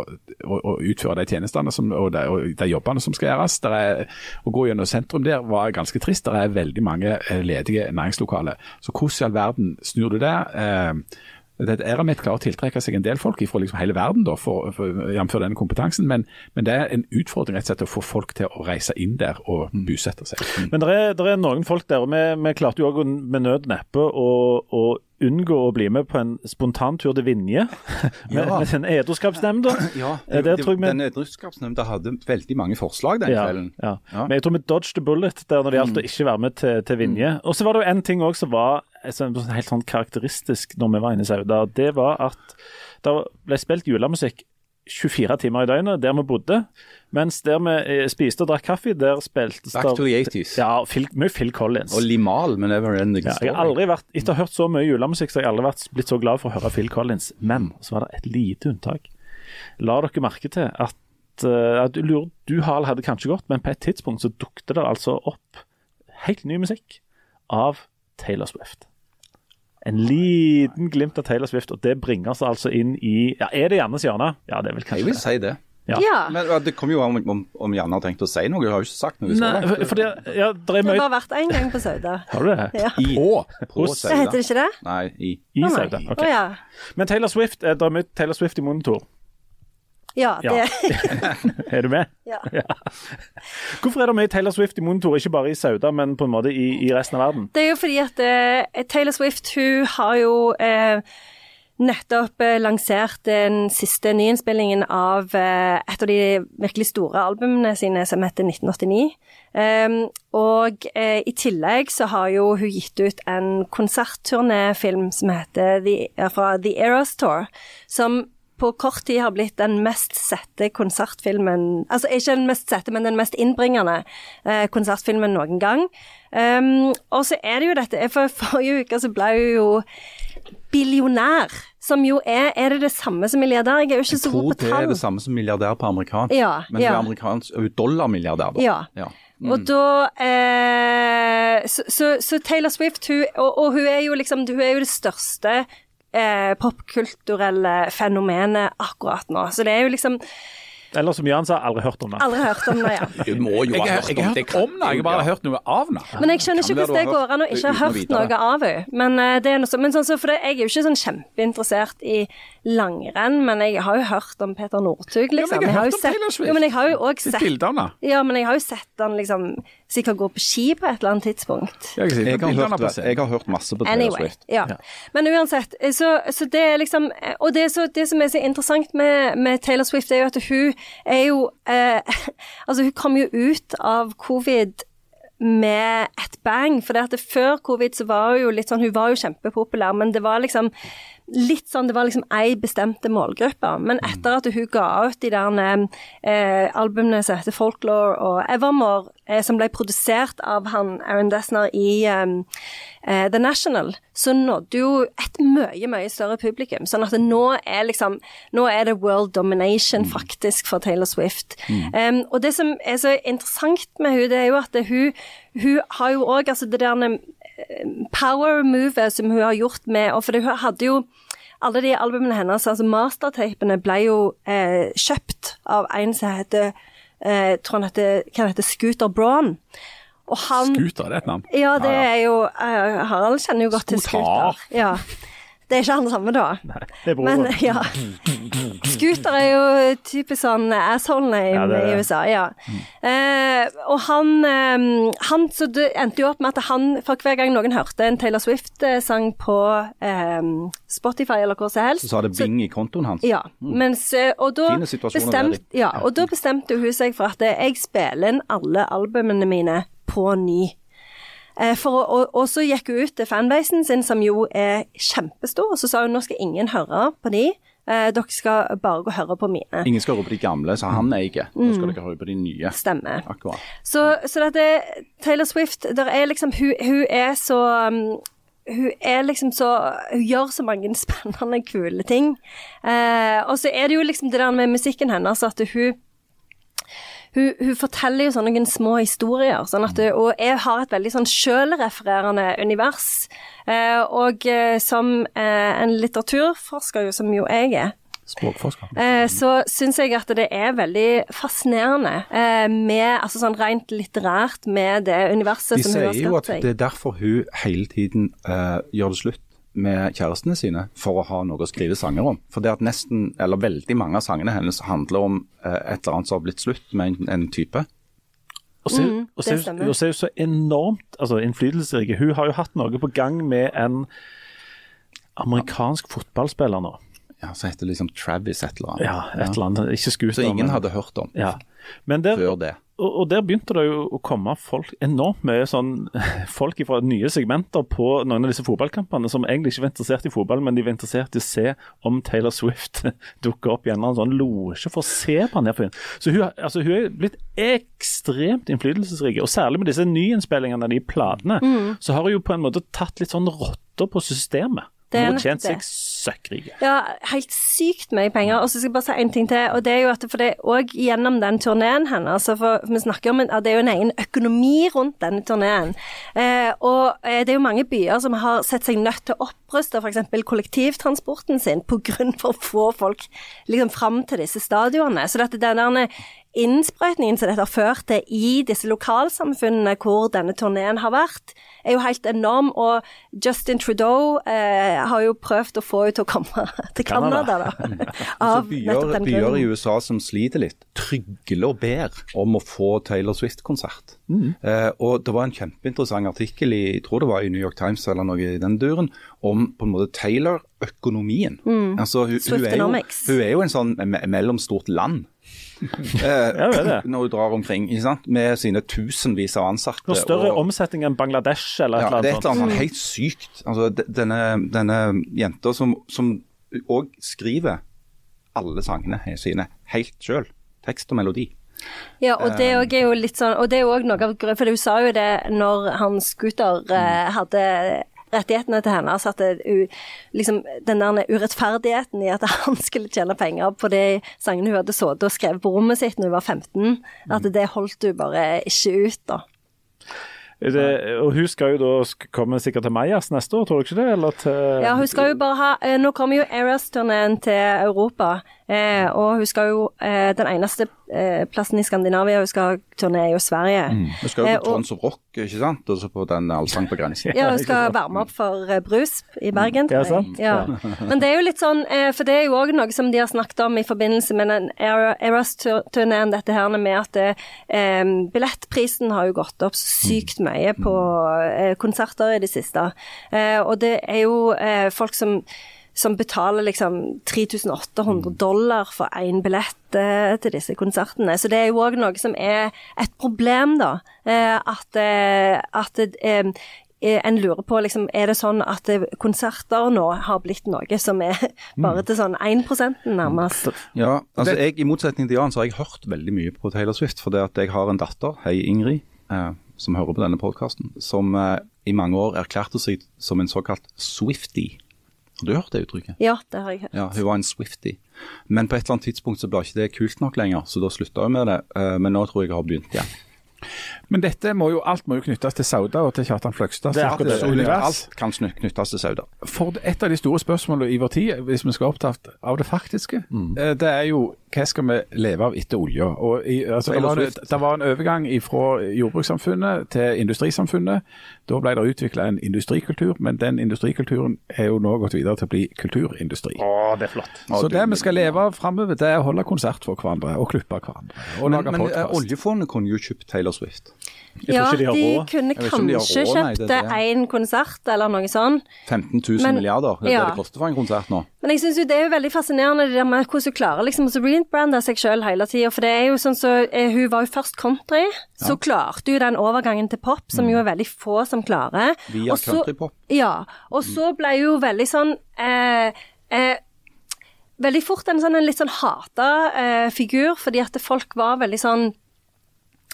å, å utføre de tjenestene som, og, de, og de jobbene som skal gjøres. Er, å gå gjennom sentrum der var ganske trist. Det er veldig mange eh, ledige næringslokaler. Så hvordan i all verden snur du det? Eh, det er med klarer å tiltrekke seg en del folk fra liksom hele verden, da, for, for, jf. denne kompetansen, men, men det er en utfordring rett og slett å få folk til å reise inn der og bosette seg. Men det er, er noen folk der, og vi, vi klarte jo òg med nød neppe å, å unngå å bli med på en spontantur til Vinje med, Ja. med den edruskapsnemnda. Ja, Eh, Den Edruskapsnemnda hadde veldig mange forslag den Ja, kvelden. ja. Ja. Men jeg tror vi dodged the bullet der når det gjaldt å ikke være med til, til Vinje. Og så var det jo en ting òg som var helt sånn karakteristisk når vi var inne i Sauda. Det var at det ble spilt julemusikk 24 timer i døgnet der vi bodde. Mens der vi eh, spiste og drakk kaffe, der spilte Back to the 80s. Ja, Phil, mye Phil Collins. Og Limal med Never Ending Ja, Story. jeg har aldri vært, Etter å ha hørt så mye julemusikk, så har jeg aldri vært, blitt så glad for å høre Phil Collins. Men så var det et lite unntak. La dere merke til at, eh, at du, du Harald, hadde kanskje gått, men på et tidspunkt så dukte det altså opp helt ny musikk av Taylor Swift. En liten glimt av Taylor Swift, og det bringer oss altså inn i ja, Er det Jannes hjørne? Ja, det er vel Jeg vil si det. Ja. Ja. Men ja, Det kommer jo an om, om, om Janne har tenkt å si noe. Jeg har jo ikke sagt noe. Nei, for, for det, ja, det er Jeg har bare vært én gang på Sauda. Har du det? Ja. I, på, på Sauda. Heter det ikke det? Nei, i. I Sauda. Okay. Oh, ja. Men Taylor Swift, eh, det er mye Taylor Swift i monitor. Ja, det Er du med? ja. Hvorfor er det mye Taylor Swift i monitor, ikke bare i Sauda, men på en måte i, i resten av verden? Det er jo fordi at eh, Taylor Swift hun har jo eh, nettopp eh, lansert den siste nyinnspillingen av eh, et av de virkelig store albumene sine, som heter 1989. Um, og eh, i tillegg så har jo hun gitt ut en konsertturnéfilm som heter The, fra The Eras Tour, som på kort tid har blitt den mest sette konsertfilmen Altså ikke den mest sette, men den mest innbringende eh, konsertfilmen noen gang. Um, og så er det jo dette For forrige uke så ble hun jo billionær. Som jo er Er det det samme som milliardær? Jeg er jo ikke så god på tall. Jeg tror det er det samme som milliardær på amerikansk. Ja, men ja. det er amerikansk er dollarmilliardær, da. Ja. Ja. Og da eh, så, så, så Taylor Swift, hun, og, og hun er jo liksom Hun er jo det største eh, popkulturelle fenomenet akkurat nå. Så det er jo liksom Eller som Jan sa, aldri hørt om det. Aldri hørt om det, ja. Du må jo Jeg, hørt har- det. jeg har hørt om det, jeg har bare hørt noe av det. Men jeg skjønner ikke det hvordan det går an å ikke ha hørt noe av henne. Men, eh, det er noe så, men sånn, så, for det, jeg er jo ikke sånn kjempeinteressert i langrenn, men jeg har jo hørt om Peter Northug, liksom. jeg har hørt om Taylor Swift. jo, men jeg har jo òg sett. Ja, men jeg har jo sett han liksom sikkert gå på ski på et eller annet tidspunkt. Jeg, har Jeg har, hørt, det. jeg har hørt masse på Taylor Anyway, Swift. ja. Men uansett, så, så det er liksom Og det, så, det som er så interessant med, med Taylor Swift, er jo at hun er jo eh, Altså, hun kom jo ut av covid med et bang. For det at det, før covid så var hun jo litt sånn Hun var jo kjempepopulær, men det var liksom litt sånn, Det var liksom ei bestemte målgruppe. Men etter at hun ga ut de der eh, albumene som heter Folklore og Evermore, eh, som ble produsert av han Aaron Dessner i eh, eh, The National, så nådde jo et mye, mye større publikum. Sånn at nå er liksom Nå er det world domination faktisk for Taylor Swift. Um, og det som er så interessant med hun, det er jo at det, hun, hun har jo òg altså det der eh, power movet som hun har gjort med og For hun hadde jo alle de albumene hennes, altså mastertapene, ble jo eh, kjøpt av en som heter eh, tror han heter, hva han heter Scooter Braun. Og han Scooter, det er et navn. Ja, det er jo eh, Harald kjenner jo godt til Scooter. Scooter. Ja. Det er ikke han samme, da. Nei, Det er broren. Men ja. Scooter er jo typisk sånn asshole name Ja, det i. USA, ja. Eh, og han, eh, han Så det endte jo opp med at han, for hver gang noen hørte en Taylor Swift-sang på eh, Spotify eller hvor som helst Så sa det bing i kontoen hans. ja, mens, eh, og da, bestemt, ja, og da bestemte hun seg for at jeg spiller inn alle albumene mine på ny. Eh, For, og, og så gikk hun ut til fanbasen sin, som jo er kjempestor, og så sa hun nå skal ingen høre på de, eh, dere skal bare gå og høre på mine. Ingen skal høre på de gamle sa han eier. Nå skal dere høre på de nye. Stemmer. Akkurat. Så, så dette, Taylor Swift, der er liksom, hun, hun er så um, hun er liksom så Hun gjør så mange spennende, kule ting. Eh, og så er det jo liksom det der med musikken hennes at hun hun, hun forteller jo sånne små historier, sånn at, og jeg har et veldig sånn sjølrefererende univers. Eh, og eh, som eh, en litteraturforsker, jo, som jo jeg er, Språkforsker. eh, så syns jeg at det er veldig fascinerende eh, med, altså sånn rent litterært, med det universet De som hun har skapt seg. De sier jo at det er derfor hun hele tiden eh, gjør det slutt med kjærestene sine, for å ha noe å skrive sanger om. For det at nesten, eller veldig mange av sangene hennes handler om eh, et eller annet som har blitt slutt med en, en type. Og så Mm, og så- det stemmer. og så er hun så enormt altså, innflytelsesrik. Hun har jo hatt noe på gang med en amerikansk fotballspiller nå. Ja, Så heter det liksom Travis et eller annet. Ja, et eller annet. Ikke skuter, Så ingen men- hadde hørt om ja. Men der, før det. Og, der begynte det jo å komme folk, enormt mye sånn folk fra nye segmenter på noen av disse fotballkampene som egentlig ikke var interessert i fotball, men de var interessert i å se om Taylor Swift dukker opp i en eller annen sånn losje for å se på han her. Så hun, altså, hun er blitt ekstremt innflytelsesrik, og særlig med disse nyinnspillingene av de platene, så har hun jo på en måte tatt litt sånn rotter på systemet. Det er tjent seg søkkrike. Ja, helt sykt mye penger. Og så skal jeg bare si en ting til, og det er jo at for det òg gjennom den turneen hennes altså for Vi snakker om at det er jo en egen økonomi rundt denne turneen. Eh, og eh, det er jo mange byer som har sett seg nødt til å oppruste f.eks. kollektivtransporten sin på grunn for få folk liksom fram til disse stadionene. Så dette, den der innsprøytningen som dette har ført til i disse lokalsamfunnene hvor denne turneen har vært, er jo helt enorm. Og Justin Trudeau eh, har jo prøvd å få henne til å komme til Canada, da. Av byer, byer i. USA som sliter litt, trygler og ber om å få Taylor Swift-konsert. Mm. Eh, og Det var en kjempeinteressant artikkel i jeg tror det var i New York Times eller noe i den duren, om på en måte Taylor-økonomien. Altså, hun, hun, er jo, Mm. Hun er jo en sånn me mellomstort land. Eh, Ja, det det. når hun drar omkring, ikke sant? med sine tusenvis av ansatte. Noe større og- omsetning enn Bangladesh eller et ja, eller det er et eller annet helt sykt. Altså, denne, denne jenta som, òg skriver alle sangene sine helt sjøl. Tekst og melodi. Ja, og det er jo litt sånn Og det er jo òg noe av grunnen For hun sa jo det når han Scooter eh, hadde rettighetene til henne, Så at det, liksom, den der urettferdigheten i at han skulle tjene penger på de sangene hun hadde sittet og skrevet på rommet sitt når hun var 15, at det holdt hun bare ikke ut, da. Det, og hun skal jo da komme sikkert til Majas neste år, tror du ikke det? Eller til Ja, hun skal jo bare ha eh, Nå kommer jo Eras-turneen til Europa, eh, og hun skal jo eh, Den eneste eh, plassen i Skandinavia hun skal turné, er jo Sverige. Hun skal jo Eh, på og- of Rock, ikke sant? Og så på den Allsang på grensen. Ja, hun skal varme opp for eh, Brus i Bergen. Ja, det er sant. Ja. Men det er jo litt sånn, eh, for det er jo òg noe som de har snakket om i forbindelse med den Eras-turneen, dette her med at eh, billettprisen har jo gått opp sykt mye på eh, konserter i det siste. Eh, og det er jo eh, folk som som betaler liksom 3800 dollar for én billett eh, til disse konsertene. Så det er jo òg noe som er et problem, da. Eh, at eh, at en lurer på liksom, er det sånn at konserter nå har blitt noe som er bare til sånn 1% nærmest? Ja, altså jeg, I motsetning til Jan så har jeg hørt veldig mye på Taylor Swift. For det at jeg har en datter, hei Ingrid, eh, som hører på denne podkasten, som eh, i mange år erklærte seg som en såkalt Swiftie. Har du hørt det uttrykket? Ja, det har jeg hørt. Ja, hun var en Swiftie. Men på et eller annet tidspunkt så ble ikke det kult nok lenger, så da slutta hun med det. Eh, men nå tror jeg jeg har begynt igjen. Men dette må jo, alt må jo knyttes til Sauda og til Kjartan Fløgstad. Det er akkurat det. eh, univers. Alt kan knyttes til Sauda. For et av de store spørsmålene i vår tid, hvis vi skal opptatt av det faktiske, mm. det er jo hva skal vi leve av etter olja? Altså, det var en overgang fra jordbrukssamfunnet til industrisamfunnet. Da ble det utvikla en industrikultur, men den industrikulturen er jo nå gått videre til å bli kulturindustri. Å, det er flott. Så det vi skal leve av framover, det er å holde konsert for hverandre og klippe hverandre. Og Men, lage men eh, oljefondet kunne jo kjøpt Taylor Swift. Ja, de de kunne de kanskje nei, kjøpt én konsert eller noe sånt. 15 000 Men- milliarder, det er ja. det det koster for en konsert nå. Men jeg syns jo det er jo veldig fascinerende det der med hvordan hun klarer liksom å rebrande seg sjøl hele tida. For det er jo sånn så eh, Hun var jo først country, så klarte hun den overgangen til pop, som jo er veldig få som klarer. Via Og så- countrypop. Ja. Og så ble hun jo veldig sånn eh, eh, Veldig fort en sånn en litt sånn hata eh, figur, fordi at folk var veldig sånn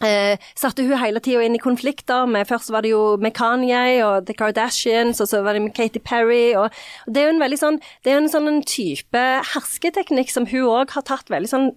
Eh, satte hun hele tida inn i konflikter med Først var det jo med Kanye og The Kardashians, og så var det med Katy Perry. Og, og det er jo en veldig sånn Det er en sånn type hersketeknikk som hun òg har tatt veldig sånn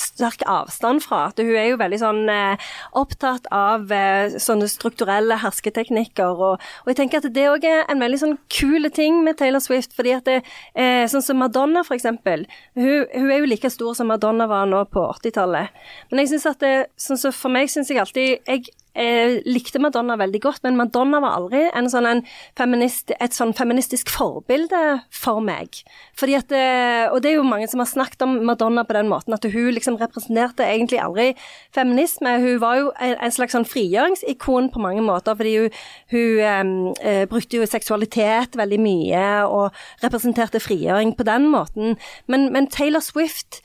sterk avstand fra. At hun er jo veldig sånn eh, opptatt av eh, sånne strukturelle hersketeknikker. Og, og jeg tenker at det òg er en veldig sånn kule ting med Taylor Swift. fordi at det, eh, Sånn som Madonna, eksempel. Hun, hun er jo like stor som Madonna var nå på 80-tallet. Men jeg synes at det, sånn som for meg syns jeg alltid jeg, eh, likte Madonna veldig godt, men Madonna var aldri en sånn en feminist, et sånn feministisk forbilde for meg. Fordi at, eh, Og det er jo mange som har snakket om Madonna på den måten, at hun liksom representerte egentlig aldri feminisme. Hun var jo en, slags sånn frigjøringsikon på mange måter, fordi hun, hun eh, brukte jo seksualitet veldig mye og representerte frigjøring på den måten. Men, men Taylor Swift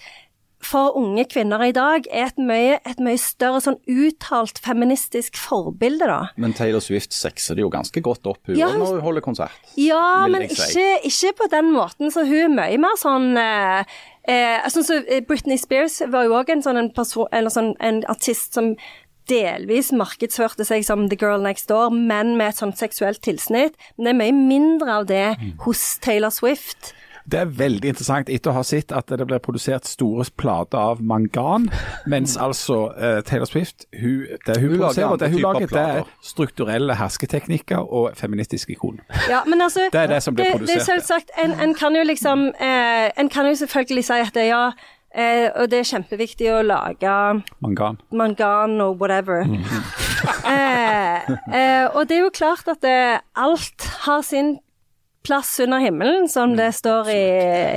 for unge kvinner i dag er et mye, et mye større sånn uttalt feministisk forbilde, da. Men Taylor Swift sexer det jo ganske godt opp hun Ja, også når hun holder konsert. Ja, men si. ikke, ikke på den måten, så hun er mye mer sånn eh, eh, Sånn som eh, Britney Spears var jo òg en sånn en person, eller sånn en artist som delvis markedsførte seg som The Girl Next Door, men med et sånt seksuelt tilsnitt. Men det er mye mindre av det Mm. hos Taylor Swift. Det er veldig interessant etter å ha sett at det blir produsert store plater av mangan, mens altså uh, Taylor Swift hun, det hun, Hun produserer, det hun lager, det er strukturelle hersketeknikker og feministiske ikon. Ja, men altså Det er det som blir det, produsert, Det er selvsagt, en, en kan jo liksom eh, En kan jo selvfølgelig si at det, ja, eh, og det er kjempeviktig å lage Mangan. mangan og whatever. eh, eh, og det er jo klart at det, alt har sin plass under himmelen, som det står i,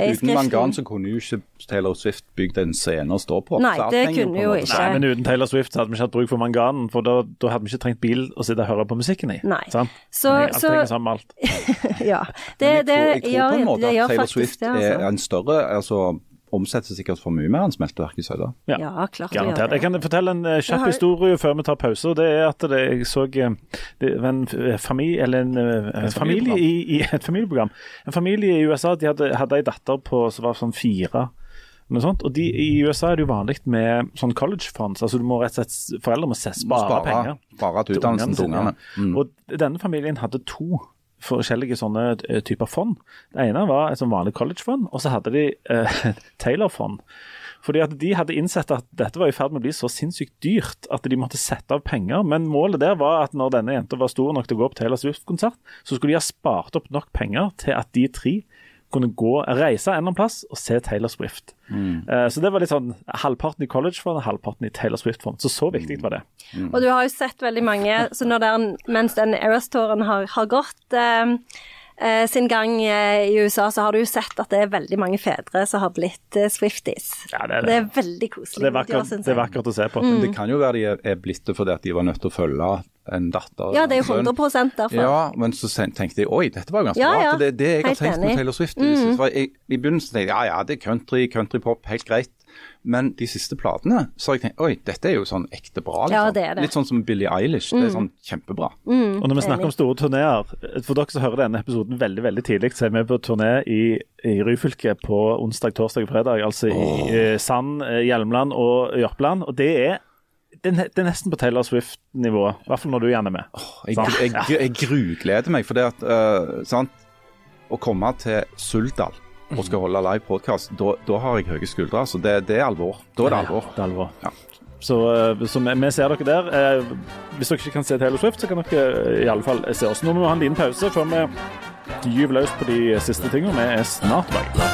i Uten mangan så kunne jo ikke Taylor Swift bygd en scene å stå på. Nei, det kunne jo ikke. Nei, men uten Taylor Swift så hadde vi ikke hatt bruk for manganen, for da, da hadde vi ikke trengt bil å sitte og høre på musikken i. Nei. Sant? Så- alt så- henger sammen med alt. Ja. Det, Men jeg tror, jeg tror på en måte at Taylor faktisk Swift det, altså. er en større altså omsetter sikkert for mye mer enn smelteverk i Sauda. Ja. Ja, klart det gjør Garantert. det. Jeg kan fortelle en eh, kjapp har- historie før vi tar pause. og Det er at det, jeg så eh, det en familie, eller en, eh, en familie i, i et familieprogram. En familie i USA de hadde, hadde ei datter på som var sånn fire Noe sånt. Og de, I USA er det jo vanlig med sånn college funds. altså du må rett og slett, Foreldre må spare, Spare, penger. spare til utdannelsen til ungene. Mm. Og denne familien hadde to forskjellige sånne eh, typer fond. Det ene var et sånn vanlig collegefond, og så hadde de eh, Taylor-fond. Fordi at De hadde innsett at dette var i ferd med å bli så sinnssykt dyrt at de måtte sette av penger. Men målet der var at når denne jenta var stor nok til å gå på Taylor Swift-konsert, så skulle de ha spart opp nok penger til at de tre kunne gå, reise en eller annen plass og se Taylor Swift. Eh, så det var litt sånn halvparten i college-fond og halvparten i Taylor Swift-fond. Så så viktig var det. Og du har jo sett veldig mange så når den, Mens den Eras-touren har, har gått eh, eh, sin gang i USA, så har du jo sett at det er veldig mange fedre som har blitt Swifties. Ja, det er det. det er veldig koselig. Det er vakkert, det er vakkert å se på. Det kan jo være de er blitt det fordi at de var nødt til å følge en datter. Ja, det er jo en 100 derfor. Ja, men så tenkte jeg oi, dette var jo ganske Ja, bra. ja. For det, det jeg har Helt tenkt enig. med på Taylor Swift Mm. var, jeg, I begynnelsen tenkte jeg ja ja, det er country, countrypop, helt greit. Men de siste platene så har jeg tenkt oi, dette er jo sånn ekte bra. Liksom. Ja, det er det. Litt sånn som Billie Eilish. Det er sånn kjempebra. Og når vi snakker om store turneer, for dere som hører denne episoden veldig veldig tidlig, så er vi på turné i, i Ryfylke på onsdag, torsdag og fredag. Altså i eh, Sand, eh, Hjelmeland og Jørpeland. Og det er, det er, det er nesten på Taylor Swift-nivå, i hvert fall når du gjerne er med. Jeg, Sant? jeg, jeg, jeg grugleder meg, for det at uh, sant? Å komme til Suldal og skal holde live podkast, da, da har jeg høye skuldre. Så det, det er alvor. Da er det alvor. Det er alvor. Ja. Så, eh, så vi, vi ser dere der. Eh, Hvis dere ikke kan se Taylor Swift, så kan dere i alle fall se oss. Nå må vi ha en liten pause før vi gyver løs på de siste tingene. Vi er snart tilbake.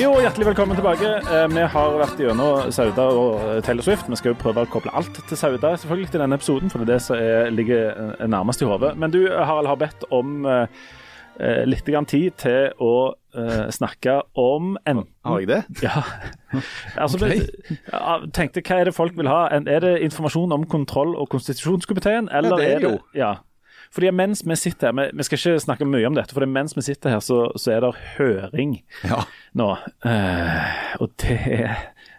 Jo, hjertelig velkommen tilbake. Eh, Vi har vært gjennom Sauda og eh, Taylor Swift. Vi skal jo prøve å koble alt til Sauda selvfølgelig til denne episoden, for det er det som er, ligger eh, nærmest i hodet. Men du, Harald, har bedt om eh, litt grann tid til å eh, snakke om enten Har jeg det? ja. Altså, okay. tenkte, Hva er det folk vil ha? Er det informasjon om kontroll- og konstitusjonskomiteen? Eller det er det jo. Ja. Fordi mens vi sitter her, vi, vi skal ikke snakke mye om dette, for mens vi sitter her, så, så er det høring Ja. nå. Uh, og det er,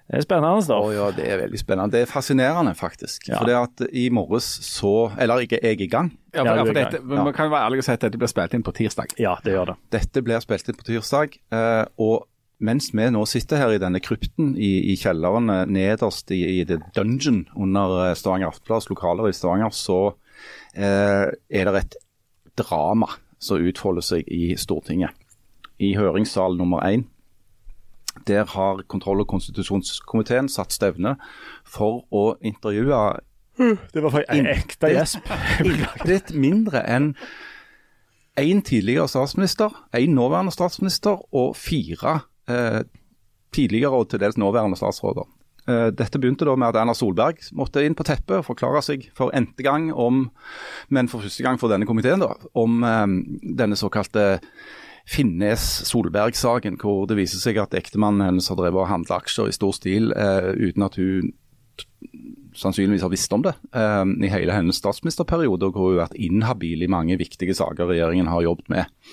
det er spennende, da. Oh, ja, det er veldig spennende. Det er fascinerende, faktisk. Ja. For det at i morges så Eller jeg, jeg er i gang. Ja, for, Ja, for dette, ja. Man kan være ærlig og si at dette blir spilt inn på tirsdag. Ja, det gjør det. Dette blir spilt inn på tirsdag. Uh, og mens vi nå sitter her i denne krypten i, i kjelleren eh, nederst i, i the dungeon under Stavanger Aftenblads lokaler i Stavanger, så er det et drama som utfolder seg i Stortinget. I høringssal nummer én. Der har kontroll- og konstitusjonskomiteen satt stevne for å intervjue Det var faktisk en ekte gjesp. litt mindre enn én tidligere statsminister, én nåværende statsminister og fire eh, tidligere og til dels nåværende statsråder. Eh, dette begynte da med at Erna Solberg måtte inn på teppet og forklare seg for n-te gang om, men for første gang for denne komiteen, da, om eh, denne såkalte Finnes-Solberg-saken, hvor det viser seg at ektemannen hennes har drevet og handla aksjer i stor stil eh, uten at hun sannsynligvis har visst om det eh, i hele hennes statsministerperiode, og hvor hun har vært inhabil i mange viktige saker regjeringen har jobbet med.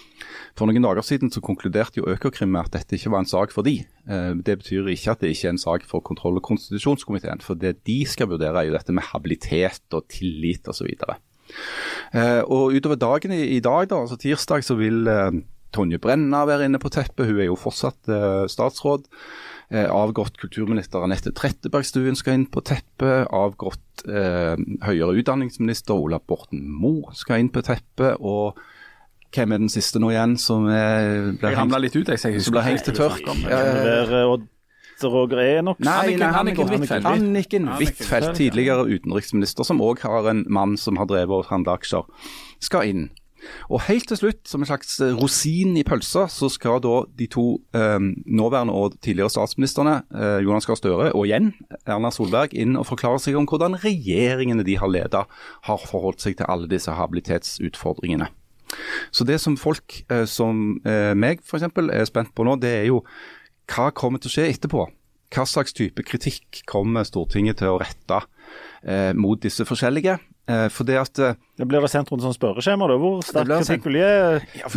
For noen dager siden så konkluderte jo Økokrim med at dette ikke var en sak for de. Eh, det betyr ikke at det ikke er en sak for kontroll- og konstitusjonskomiteen, for det de skal vurdere er jo dette med habilitet og tillit osv. Eh, og utover dagen i, dag, da, altså tirsdag, så vil eh, Tonje Brenna være inne på teppet. Hun er jo fortsatt statsråd. Avgått kulturminister Anette Trettebergstuen skal inn på teppet. Avgått eh, høyere utdanningsminister Ola Borten Moe skal inn på teppet. Og hvem er den siste nå igjen som ble ramla hengt, litt ut, jeg. jeg som blir hengt til tørk? Er Odd Roger Enok. Nei, Anniken- Anniken Anniken Huitfeldt. Anniken Anniken Huitfeldt, Huitfeldt, tidligere utenriksminister, som òg har en mann som har drevet og handla aksjer, skal inn. Og helt til slutt, som en slags eh, rosin i pølsa, så skal da de to eh, nåværende og tidligere statsministrene, eh, Jonas Gahr Støre og igjen Erna Solberg, inn og forklare seg om hvordan regjeringene de har ledet, har forholdt seg til alle disse habilitetsutfordringene. Så det som folk eh, som eh, meg f.eks. er spent på nå, det er jo hva kommer til å skje etterpå? Hva slags type kritikk kommer Stortinget til å rette eh, mot disse forskjellige? Eh, for det at eh, Det blir det sendt rundt sånn spørreskjema, da, hvor sterk kritikk vil gi?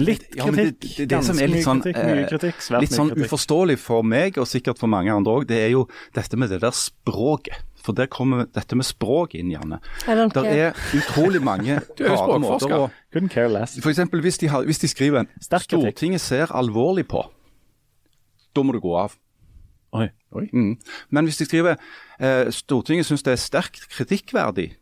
Litt kritikk, ja, det- det- det som ganske er litt mye sånn, kritikk, mye eh, kritikk, svært Litt sånn kritikk. uforståelig for meg, og sikkert for mange andre òg, det er jo dette med det der språket. For der kommer dette med språk inn, Janne. Det er utrolig mange er rare måter å Couldn't care less. For eksempel hvis de, har, hvis de skriver en 'Stortinget ser alvorlig på', da må du gå av. Oi. Mm. Men hvis de skriver eh, 'Stortinget syns det er sterkt kritikkverdig',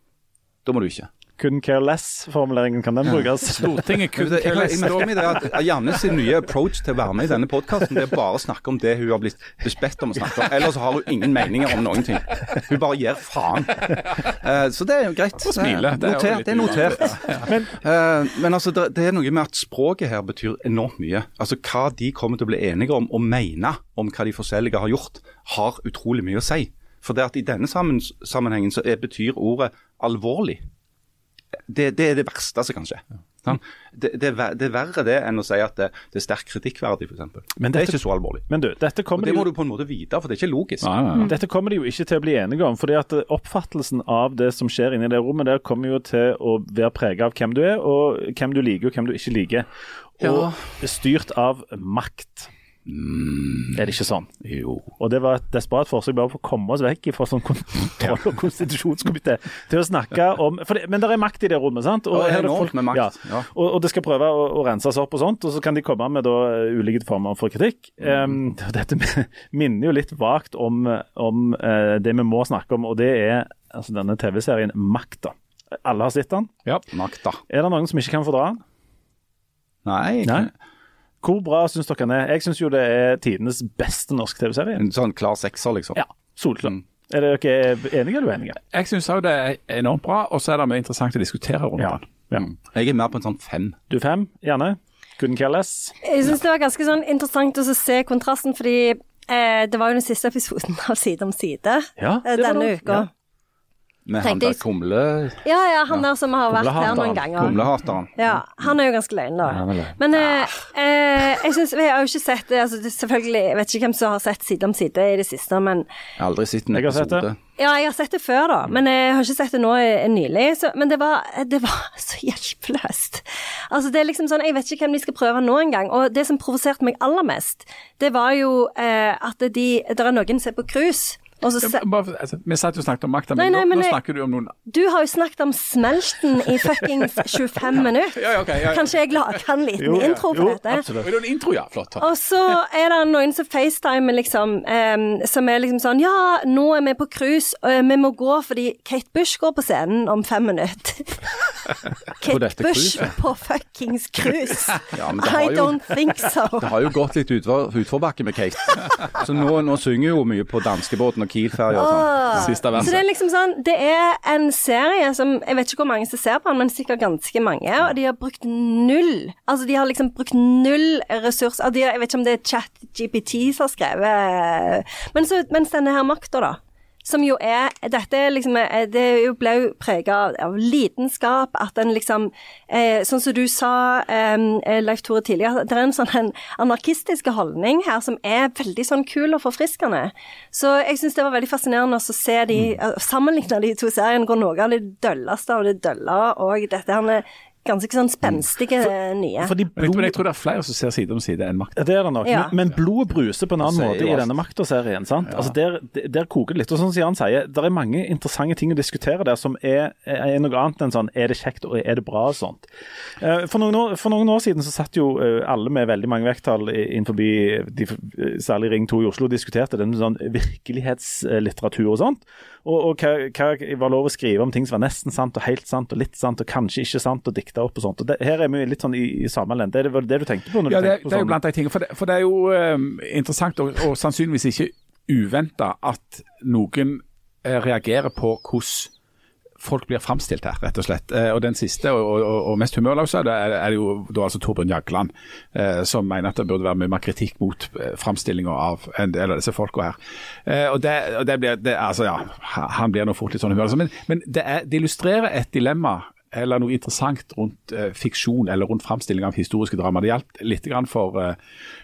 da må du ikke. Couldn't care less-formuleringen, kan den brukes? Stortinget kun care less. jeg merker meg det at Janne sin nye approach til å være med i denne podkasten, det er bare å snakke om det hun har blitt bedt om å snakke om. Ellers har hun ingen meninger om noen ting. Hun bare gir faen. Eh, så det er jo greit. Og smiler. Det er Notert, det er notert. Men Eh, men altså, det, det er noe med at språket her betyr enormt mye. Altså Hva de kommer til å bli enige om og mene om hva de forskjellige har gjort, har utrolig mye å si. For det at i denne sammen, sammenhengen så er, betyr ordet alvorlig. Det, det er det verste som kan skje. Sant? Det, det, det er verre det enn å si at det, det er sterkt kritikkverdig, f.eks. Men Det er ikke så alvorlig. Men du, dette Og Det må jo du på en måte vite, for det er ikke logisk. Nei, nei, nei. Dette kommer de jo ikke til å bli enige om. fordi at eh, Oppfattelsen av det som skjer inni det rommet, der kommer jo til å være preget av hvem du er, og hvem du liker og hvem du ikke liker. Og styrt av makt. Er det ikke sånn? Jo. Og det var et desperat forsøk bare på å komme oss vekk fra sånn kontroll- og konstitusjonskomité til å snakke om for det, Men det er makt i det rommet, sant? Ja, det, enormt med makt, Ja. ja. Og, og det skal prøve å, å renses opp og sånt, og så kan de komme med da eh, ulike former for kritikk. Um, dette minner jo litt vagt om, om uh, det vi må snakke om, og det er altså denne TV-serien Makta. Alle har sett den. Ja. Makta. Er det noen som ikke kan fordra den? Nei. Nei. Hvor bra syns dere den er? Jeg syns jo det er tidenes beste norsk TV-serie. En sånn klar sekser, liksom. Ja, solklar. Mm. Er dere enige eller uenige? Jeg syns òg det er enormt bra, og så er det mer interessant å diskutere rundt Ja. den. ja. Jeg er mer på en sånn fem. Du fem, Janne? Couldn't care less. Jeg syns det var ganske sånn interessant å se kontrasten, fordi eh, det var jo den siste episoden av Side om side Ja, eh, denne uka. Med han der kumle, Ja, ja, han der som har vært her noen ganger. kumlehateren. Ja, han er jo ganske løgn, da. Ja. Men eh, eh, jeg synes, Vi har jo ikke sett det, altså, selvfølgelig, Jeg vet ikke hvem som har sett Side om side i det siste, men Jeg har aldri sett en Jeg har sett episode. det. Ja, jeg har sett det før, da, men jeg har ikke sett det nå eh, nylig. Så, men det var, det var så hjelpeløst. Altså, det er liksom sånn, Jeg vet ikke hvem de skal prøve nå engang. Og det som provoserte meg aller mest, det var jo eh, at de, det er noen som er på cruise. Og så se, Ja, bare, altså, vi satt jo og snakket om makta, men, nei, nå, men nå jeg- snakker du om noen du har jo snakket om smelten i fuckings 25 minutter. Ja, ja, okay, ja, ja. Kanskje jeg lager kan en liten Jo, ja, intro for jo, dette? absolutt. En intro, ja? Flott. Og så er det noen som facetimer, liksom, um, som er liksom sånn Ja, nå er vi på cruise, og vi må gå fordi Kate Bush går på scenen om fem minutter. Kate på Bush på fuckings cruise. I jo- don't think so. Det har jo gått litt utfor, utforbakke med Kate. Så nå, nå synger hun mye på danskebåten og Kiel-ferja og sånn. Siste Så det er liksom sånn Det er en serie som Jeg vet ikke hvor mange som ser på den, men sikkert ganske mange. Og de har brukt null Altså, de har liksom brukt null ressurser. Altså, de, har- jeg vet ikke om det er ChatGPT som har skrevet Men så, mens denne her makta, da. Som jo er Dette liksom eh, Det ble jo prega av, av lidenskap, at en liksom eh, Sånn som du sa, eh, Leif Tore, tidligere, det er en sånn en anarkistisk holdning her som er veldig sånn kul og forfriskende. Så jeg syns det var veldig fascinerende å se de eh, Sammenligne de to seriene, hvor noe av det dølleste av det dølle og dette her med ganske sånn spenstige nye. Fordi Men jeg, tror, blod, jeg tror det er flere som ser side om side enn makta. det er det nok, Ja. men, men blodet bruser på en annen måte i denne Makta-serien. sant? Altså der, der koker det litt. Og sånn som Jan sier, det er mange interessante ting å diskutere der som er, er noe annet enn sånn er det kjekt og er det bra og sånt. Eh, For noen år, for noen år siden så satt jo eh, alle med veldig mange vekttall innenfor de, særlig Ring 2 i Oslo og diskuterte den sånn virkelighetslitteratur og sånt. Og, og hva, hva var lov å skrive om ting som var nesten sant og helt sant og litt sant og kanskje ikke sant og dikta opp og sånt. Og det, Her er vi litt sånn i, i samme lende. Det vel det du tenkte på? når du Ja, det, tenkte på det er jo sånn? blant de tingene. For det, for det er jo um, interessant og, og sannsynligvis ikke uventa at noen eh, reagerer på hvordan folk blir framstilt her, rett og slett. Eh, og Den siste og, og, og mest humørløse er, er jo da altså Torbjørn Jagland, eh, som mener at det burde være mye mer kritikk mot eh, framstillinga av en del av disse folka her. Og det, og det blir, det, altså ja, Han blir nå fort litt sånn humørløs. Men, men det, er, det illustrerer et dilemma eller noe interessant rundt fiksjon eller rundt framstilling av historiske drama. Det gjaldt litt for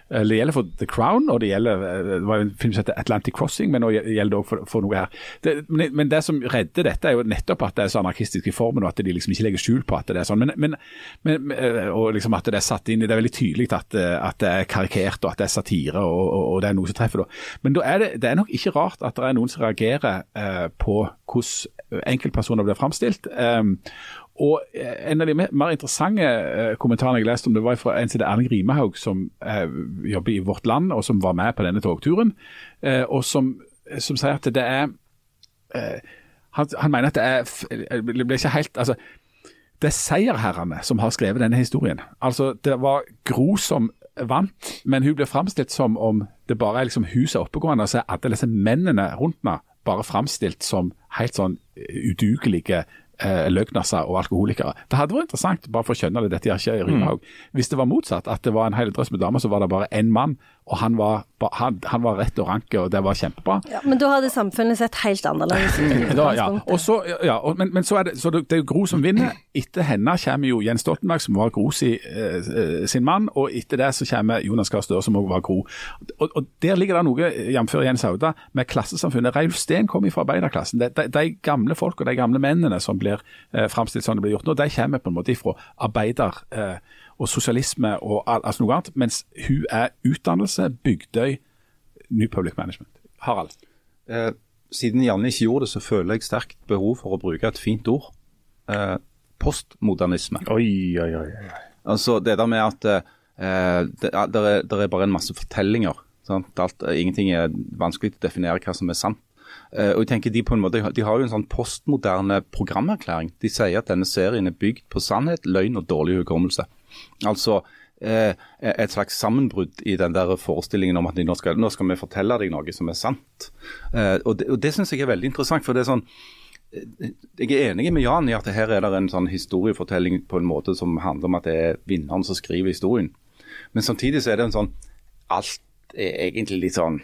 det gjelder for The Crown, og det gjelder det var en film som heter Atlantic Crossing, men nå gjelder det også for, for noe her. Det, men, men, det som redder dette, er jo nettopp at det er så anarkistisk i formen, og at de liksom ikke legger skjul på at det er sånn. Men, men, men og liksom at det er satt inn i Det er veldig tydelig at, at det er karikert, og at det er satire, og, og, og det er noe som treffer. da. Men da er det, det er nok ikke rart at det er noen som reagerer eh, på hvordan enkeltpersoner blir framstilt. Um, og eh, En av de mer interessante eh, kommentarene jeg leste om det var fra en heter Erling Rimehaug, som eh, jobber i Vårt Land, og som var med på denne togturen. og som, som sier at det er han, han, mener at det er det blir ikke helt, altså, det er seierherrene som har skrevet denne historien. Altså, Det var Gro som vant, men hun blir framstilt som om det bare er liksom huset oppegående, og så er alle disse mennene rundt henne bare framstilt som helt sånn udugelige eh, løgnasser og alkoholikere. Det hadde vært interessant, bare for å skjønne det, dette gjør ikke Rydhaug, mm. hvis det var motsatt. At det var en hel drøss med damer, så var det bare én mann og han var, han, han var, rett og ranke, og det var kjempebra. Ja, men da hadde samfunnet sett helt annerledes ut. ja. så, ja, og, men, men, så er det, så det, det er Gro som vinner. Etter henne kommer jo Jens Stoltenberg, som var Gro si, eh, sin mann, og etter det så kommer Jonas Gahr Støre, som også var Gro. Og, og Der ligger det noe, jf. Jens Hauda, med klassesamfunnet. Reilf Steen kom fra arbeiderklassen. De, de, de, gamle folk og de gamle mennene som blir eh, framstilt sånn det blir gjort nå, de kommer på en måte ifra arbeider... Eh, og sosialisme og altså noe annet. Mens hun er utdannelse, Bygdøy, New Public Management. Harald? Eh, siden Janne ikke gjorde det, så føler jeg sterkt behov for å bruke et fint ord. Eh, postmodernisme. Oi, oi, oi. Altså Det der med at eh, det, det, er, det, er, bare en masse fortellinger. Alt, ingenting er vanskelig å definere hva som er sant. Uh, og jeg tenker De på en måte, de har jo en sånn postmoderne programerklæring. De sier at denne serien er bygd på sannhet, løgn og dårlig hukommelse. Altså eh, et slags sammenbrudd i den der forestillingen om at nå skal, nå skal vi fortelle deg noe som er sant. Eh, og det, det syns jeg er veldig interessant. for det er sånn eh, jeg er enig med Jan i at her er det en sånn historiefortelling på en måte som handler om at det er vinneren som skriver historien. Men samtidig så er det en sånn Alt er egentlig litt sånn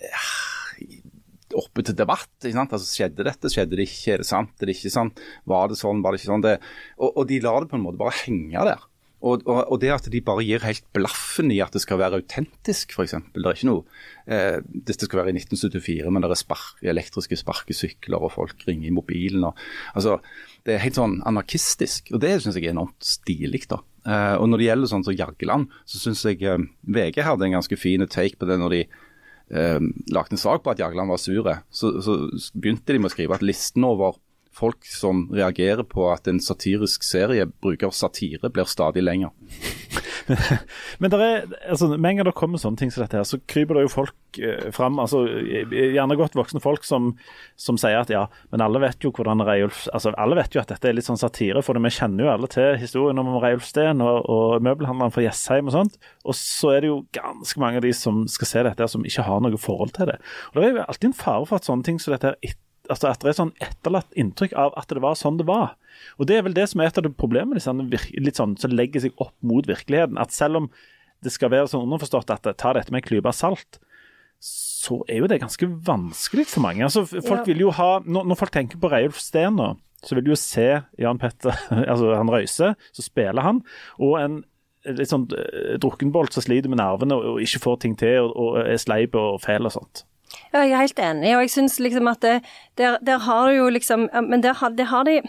ja, oppe til debatt. ikke sant? Altså, Skjedde dette, skjedde det ikke, er det sant, er det ikke sant? Var det sånn, var det ikke sånn? Det, og, og, de lar det på en måte bare henge der. Og, og, og, det at de bare gir helt blaffen i at det skal være autentisk, f.eks. Det er ikke noe eh, Det skal være i 1974, men det er spark, elektriske sparkesykler, og folk ringer i mobilen. Og, altså, det er helt sånn anarkistisk, og det syns jeg er enormt stilig. da. Eh, og Når det gjelder sånn som Jagland, så syns jeg eh, VG hadde en ganske fin take på det når de eh, lagde en sak på at Jagland var sure. Så, så begynte de med å skrive at listen over folk som reagerer på at en satirisk serie bruker satire, blir stadig lenger. Men er, altså, med en gang det kommer sånne ting som dette, her, så kryper det jo folk eh, fram. altså Gjerne godt voksne folk som, som, sier at ja, men alle vet jo hvordan Reiulf altså Alle vet jo at dette er litt sånn satire, for vi kjenner jo alle til historien om Reiulf Steen og, og møbelhandleren fra Jessheim og sånt. Og så er det jo ganske mange av de som skal se dette, som ikke har noe forhold til det. Og Det er jo alltid en fare for at sånne ting som dette her altså at det er sånn etterlatt inntrykk av at det var sånn det var. Og Det er vel det som er et av de problemene liksom, litt sånn, som legger seg opp mot virkeligheten. At selv om det skal være sånn underforstått at ta dette med en klype salt, så er jo det ganske vanskelig for mange. Altså, folk ja. vil jo ha, når, når folk tenker på Reiulf Steen nå, så vil de jo se Jan Petter, altså han Røise, så spiller han, og en litt sånn uh, drukkenbolt som sliter med nervene og, og, ikke får ting til og, og er sleip og fæl og sånt. Ja, jeg er helt enig, og jeg syns liksom at det, der, der, har du jo liksom Men der, det har de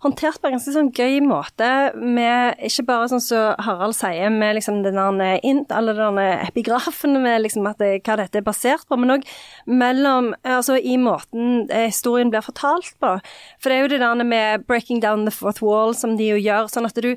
håndtert på en ganske sånn gøy måte, med ikke bare sånn som så Harald sier, med liksom den der int, alle de epigrafene med liksom at det, hva dette er basert på, men òg mellom Altså i måten eh, historien blir fortalt på. For det er jo det der med 'breaking down the fourth wall' som de jo gjør, sånn at du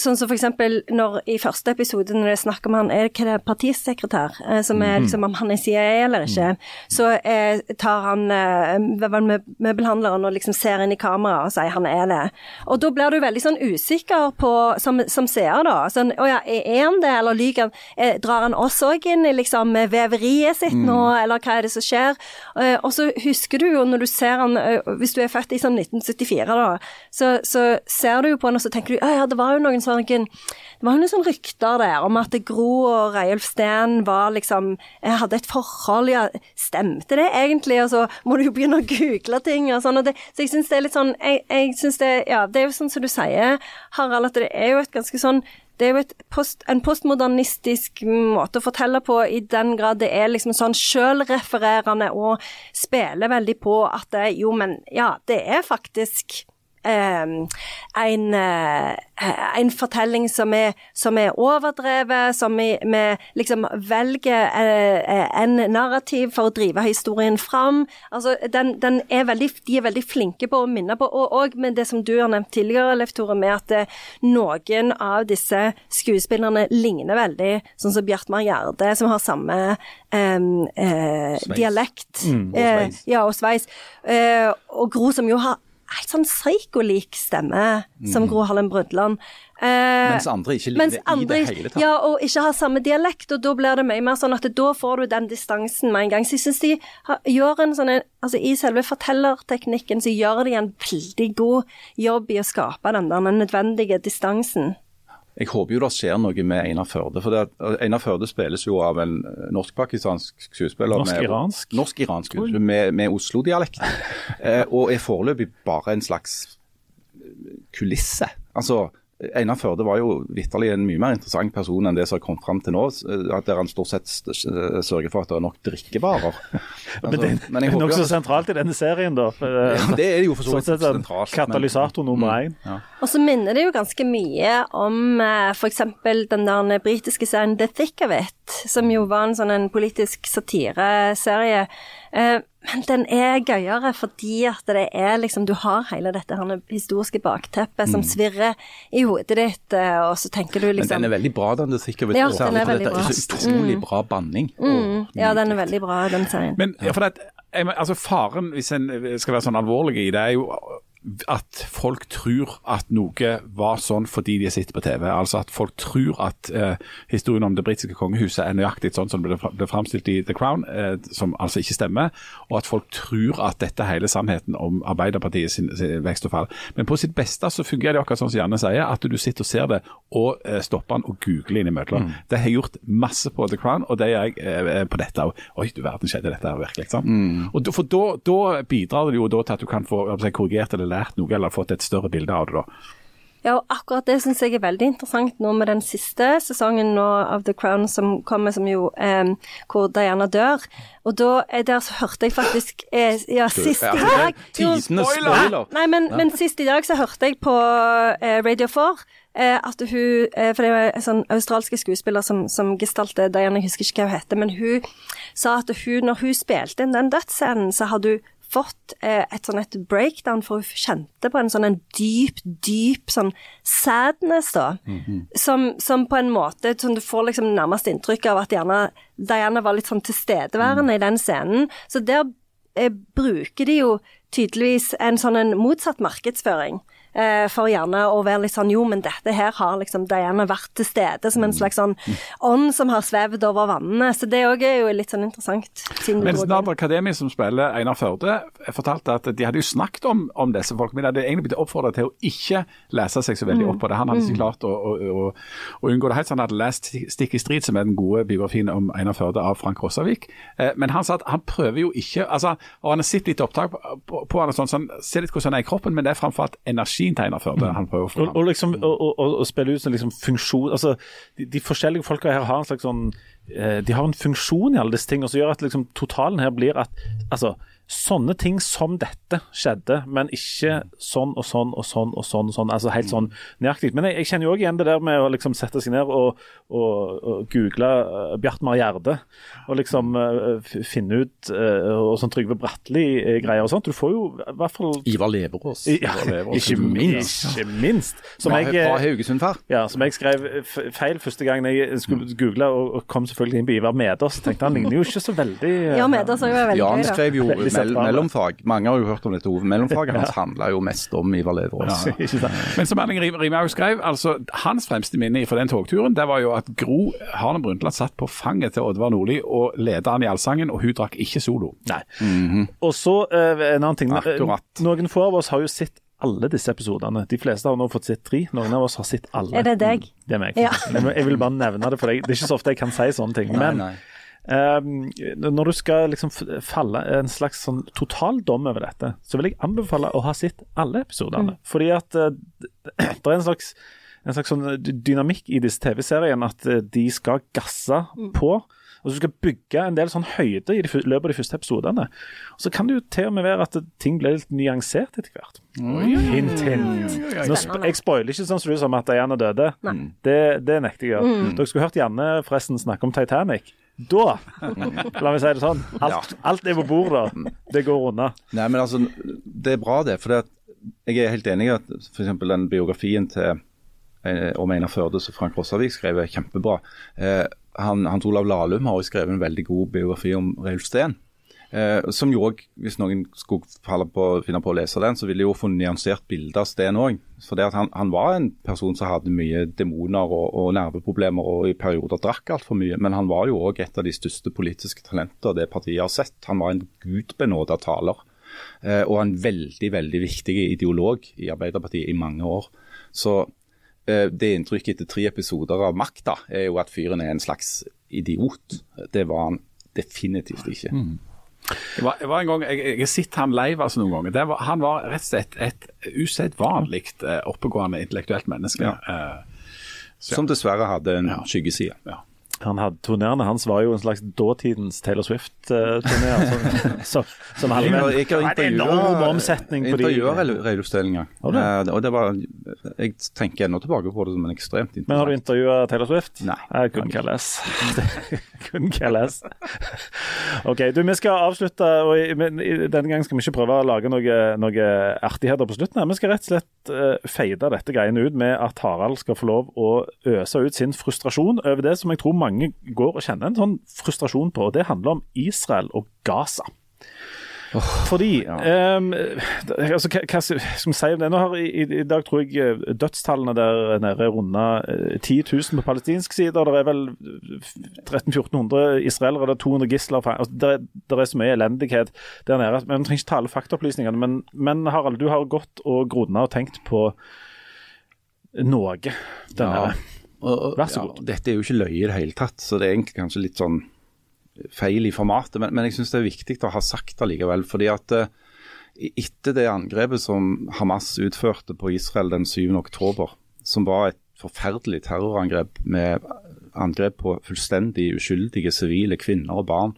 Sånn som for eksempel når i første episode når det er snakk om han er hva det er partisekretær, eh, som er mhm. liksom om han er CIA eller ikke, så eh, tar han eh, møbelhandleren og liksom ser inn i kameraet og sier han er det. Og da blir du veldig sånn usikker på, som, som seer, da. Sånn å ja, er han det, eller lyver han? Eh, drar han oss òg inn i liksom veveriet sitt nå, mm. eller hva er det som skjer? Eh, og så husker du jo når du ser han, eh, hvis du er født i sånn 1974 da, så, så ser du jo på han og så tenker du ja, ja, det var jo noen noen sånne Det var jo noen rykter der om at Gro og Reiulf Steen var liksom Jeg Hadde et forhold, ja. Stemte det egentlig? Og så må du jo begynne å google ting og sånn. Og det, så jeg syns det er litt sånn jeg, jeg synes det, Ja, det er jo sånn som du sier, Harald, at det er jo et ganske sånn det er jo post, en postmodernistisk måte å fortelle på, i den grad det er liksom sånn sjølrefererende og spiller veldig på at det, jo, men ja, det er faktisk en, eh, en, fortelling som er, som er overdrevet, som vi, vi liksom velger eh, en narrativ for å drive historien fram. Altså, den, den er veldig, de er veldig flinke på å minne på, og, og med det som du har nevnt tidligere, Leif Tore, med at eh, noen av disse skuespillerne ligner veldig, sånn som Bjartmar Gjerde, som har samme um, eh, dialekt. Mm, og sveis. Eh, ja, og sveis. Eh, og Gro, som jo har helt sånn psyko-lik stemme som Gro Harlem Brundtland. Eh, mens andre ikke ligner i det hele tatt. Ja, og ikke har samme dialekt, og da blir det mye mer sånn at da får du den distansen med en gang. Så jeg syns de har, gjør en sånn Altså i selve fortellerteknikken så gjør de en veldig god jobb i å skape den der den nødvendige distansen. Jeg håper jo det skjer noe med Einar Førde. for det, Einar Førde spilles jo av en norsk-pakistansk skuespiller. Norsk-iransk? Norsk-iransk med, med Oslo-dialekt. eh, og er foreløpig bare en slags kulisse. Altså, Einar Førde var jo vitterlig en mye mer interessant person enn det som har kommet fram til nå. At Der han stort sett sørger for at det er nok drikkevarer. Altså, men det er nokså sentralt i denne serien, da. Ja, det er jo for så vidt sånn sentralt. Katalysator nummer én. Mm, ja. Og så minner det jo ganske mye om eh, f.eks. den der britiske serien The Thick of It, som jo var en sånn en politisk satireserie. Eh, men den er gøyere fordi at det er liksom Du har hele dette her historiske bakteppet som mm. svirrer i hodet ditt, eh, og så tenker du liksom Men den er veldig bra, den du sikker vet. Ja, den er veldig bra. Det er så utrolig mm. bra banning. Mm. Ja, den er veldig bra, den serien. Men ja, for det, altså Faren, hvis en skal være sånn alvorlig i det, er jo at folk tror at noe var sånn fordi de sitter på TV. Altså at folk tror at eh, historien om det britiske kongehuset er nøyaktig sånn som det ble framstilt i The Crown, eh, som altså ikke stemmer. Og at folk tror at dette er hele sannheten om Arbeiderpartiet sin, sin, vekst og fall. Men på sitt beste så fungerer det akkurat sånn som Janne sier, at du sitter og ser det og eh, stopper den og googler innimellom. Mm. Det har jeg gjort masse på The Crown, og det gjør jeg eh, på dette òg. Oi, du verden, skjedde dette her virkelig? Sant? Mm. Og for da bidrar det jo da til at du kan få korrigert eller lært noe, eller fått et større bilde av det. da. Ja, og akkurat det syns jeg er veldig interessant nå med den siste sesongen nå av The Crown som kommer, som jo eh, hvor Diana dør. Og da der så hørte jeg faktisk eh, Ja, sist i dag Tidende spoiler! Nei, men, men, sist i dag så hørte jeg på eh, Radio 4 eh, at hun eh, For det var en sånn australske skuespiller som, som gestalte Diana, jeg husker ikke hva hun heter, men hun sa at hun, når hun spilte inn den dødsscenen, så hadde hun fått eh, et sånn et breakdown, for hun kjente på en sånn en dyp, dyp sånn sadness, da. Mm -hmm. som, som, på en måte som Du får liksom nærmest inntrykk av at Diana, Diana var litt sånn tilstedeværende mm. i den scenen. Så der eh, bruker de jo tydeligvis en sånn en motsatt markedsføring. Eh, for gjerne å være litt sånn jo, men dette her har liksom Diana vært til stede som en slags sånn ånd som har svevd over vannene. Så det òg er jo litt sånn interessant. Mens Nader Akademi, som spiller Einar Førde, fortalte at de hadde jo snakket om, om disse folkene, men de hadde egentlig blitt oppfordret til å ikke lese seg så veldig opp på det. Han hadde ikke mm. klart å, å, å, å unngå det helt. Så han hadde lest 'Stikk i strid', som er den gode biografien om Einar Førde av Frank Rossavik. Eh, men han sa at han prøver jo ikke altså, og Han har sett litt opptak på, på, på han, sånn, så han ser litt hvordan han er i kroppen, men det er framfor alt energi maskintegner før det han prøver å og, og, liksom, og, og, spille ut en liksom funksjon altså, de, de, forskjellige folka her har en slags sånn eh, De har en funksjon i alle disse tingene som gjør at liksom, totalen her blir at altså, sånne ting som dette skjedde, men ikke sånn og sånn og sånn og sånn. og sånn, altså Helt sånn nøyaktig. Men jeg, jeg kjenner jo òg igjen det der med å liksom sette seg ned og, og, og google uh, Bjartmar Gjerde. Og liksom uh, finne ut uh, og sånn Trygve Bratteli-greier og sånt. Du får jo i hvert fall Ivar Leverås. Ja, ikke minst. Ikke minst. Som jeg, fra Ja, som jeg skrev feil første gang jeg skulle google, og, kom selvfølgelig inn på Ivar Medås. Tenkte han ligner jo ikke så veldig Ja, Medås er jo veldig Jan skrev jo mell mellomfag. Mange har jo hørt om dette Ove. Mellomfaget hans handla jo mest om Ivar Leverås. Ja, Men som Erling Rimaug skrev, altså hans fremste minne fra den togturen, det var jo at Gro Harlem Brundtland satt på fanget til Oddvar Nordli og ledet han i allsangen, og hun drakk ikke solo. Nei. Mm -hmm. Og så uh, en annen ting. Akkurat. Noen få av oss har jo sett alle disse episodene. De fleste har nå fått sett tre, noen av oss har sett alle. Er det deg? Det er meg. Ja. Jeg, jeg vil bare nevne det for deg. Det er ikke så ofte jeg kan si sånne ting. Men nei, nei. Ehm, når du skal liksom falle en slags sånn totaldom over dette, så vil jeg anbefale å ha sett alle episodene. Fordi at eh, det er en slags, en slags sånn dynamikk i disse TV-seriene at eh, de skal gasse på. Og så skal bygge en del sånn høyde i de, løpet av de første episodene. Og Så kan det jo til og med være at ting blir litt nyansert etter hvert. Hint, hint. Nå sp jeg spoiler ikke sånn som du sa om at Diana døde. Det, det nekter jeg å gjøre. Dere skulle hørt Janne forresten snakke om Titanic. Da, la meg si det sånn, alt, alt er på bordet. Det går unna. Nei, men altså, Det er bra, det. for jeg er helt enig i at f.eks. den biografien til eh, om Einar Førde som Frank Rossavik skrev, er kjempebra. Eh, han, Hans Olav Lahlum har jo skrevet en veldig god biografi om Reulf Steen. Eh, som jo òg, hvis noen skulle på, finne på å lese den, så ville de jo få nyansert bilde av Steen òg. For han, han var en person som hadde mye demoner og, og nerveproblemer, og i perioder drakk altfor mye. Men han var jo òg et av de største politiske talenter det partiet har sett. Han var en gudbenåda taler. Eh, og en veldig, veldig viktig ideolog i Arbeiderpartiet i mange år. Så eh, det inntrykket etter tre episoder av Makta er jo at fyren er en slags idiot. Det var han definitivt ikke. Jeg var, jeg var en gang, jeg, jeg har sett han live altså noen ganger. Var, han var rett og slett et usedvanlig eh, oppegående intellektuelt menneske. Eh, Som dessverre hadde en Ja. skyggeside. ja. Han hadde, turnerende hans var jo en slags dåtidens Taylor Swift-turné. som, som, som Jeg har- en, jeg har en enorm omsetning på de Reidulf Steen en gang. Eh, og det var, jeg tenker ennå tilbake på det som en ekstremt Men har du interessant intervjua Taylor Swift? Nei. Jeg couldn't care less. kunne ikke lese. OK, du, vi skal avslutte. og men Denne gangen skal vi ikke prøve å lage noe, noe artigheter på slutten. her. Vi skal rett og slett uh, feide dette greiene ut med at Harald skal få lov å øse ut sin frustrasjon over det som jeg tror mange går og kjenner en sånn frustrasjon på. og Det handler om Israel og Gaza. Fordi ja. um, altså, hva, hva skal vi si om det? Nå har i, i, dag tror jeg eh, dødstallene der nede runda 10 000 på palestinsk side. og Det er vel 1300-1400 israelere, det er 200 gisler. Altså, det, det er så mye elendighet der nede. men Vi trenger ikke ta alle faktaopplysningene. Men, men Harald, du har gått og grunna og tenkt på Norge. Denne. Ja. Og- Vær så ja, god. Dette er jo ikke løye i det hele tatt, så det er egentlig kanskje litt sånn feil i formatet. Men, men jeg syns det er viktig å ha sagt det likevel. fordi at eh, etter det angrepet som Hamas utførte på Israel den 7. oktober, som var et forferdelig terrorangrep med angrep på fullstendig uskyldige sivile kvinner og barn,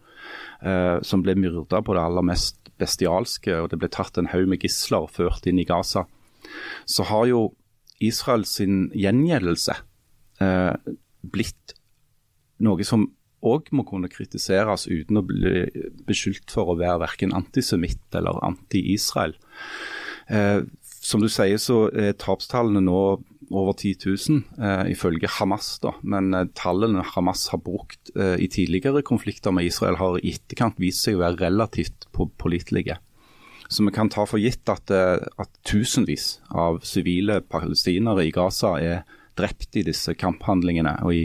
eh, som ble myrda på det aller mest bestialske, og det ble tatt en haug med gisler og ført inn i Gaza, så har jo Israel sin gjengjeldelse blitt noe som òg må kunne kritiseres uten å bli beskyldt for å være verken antisemitt eller anti-Israel. Eh, som du sier så er tapstallene nå over 10 000, eh, ifølge Hamas. da, Men eh, tallene Hamas har brukt eh, i tidligere konflikter med Israel har i etterkant vist seg å være relativt på- pålitelige. Så vi kan ta for gitt at, eh, at tusenvis av sivile palestinere i Gaza er drept i disse kamphandlingene og i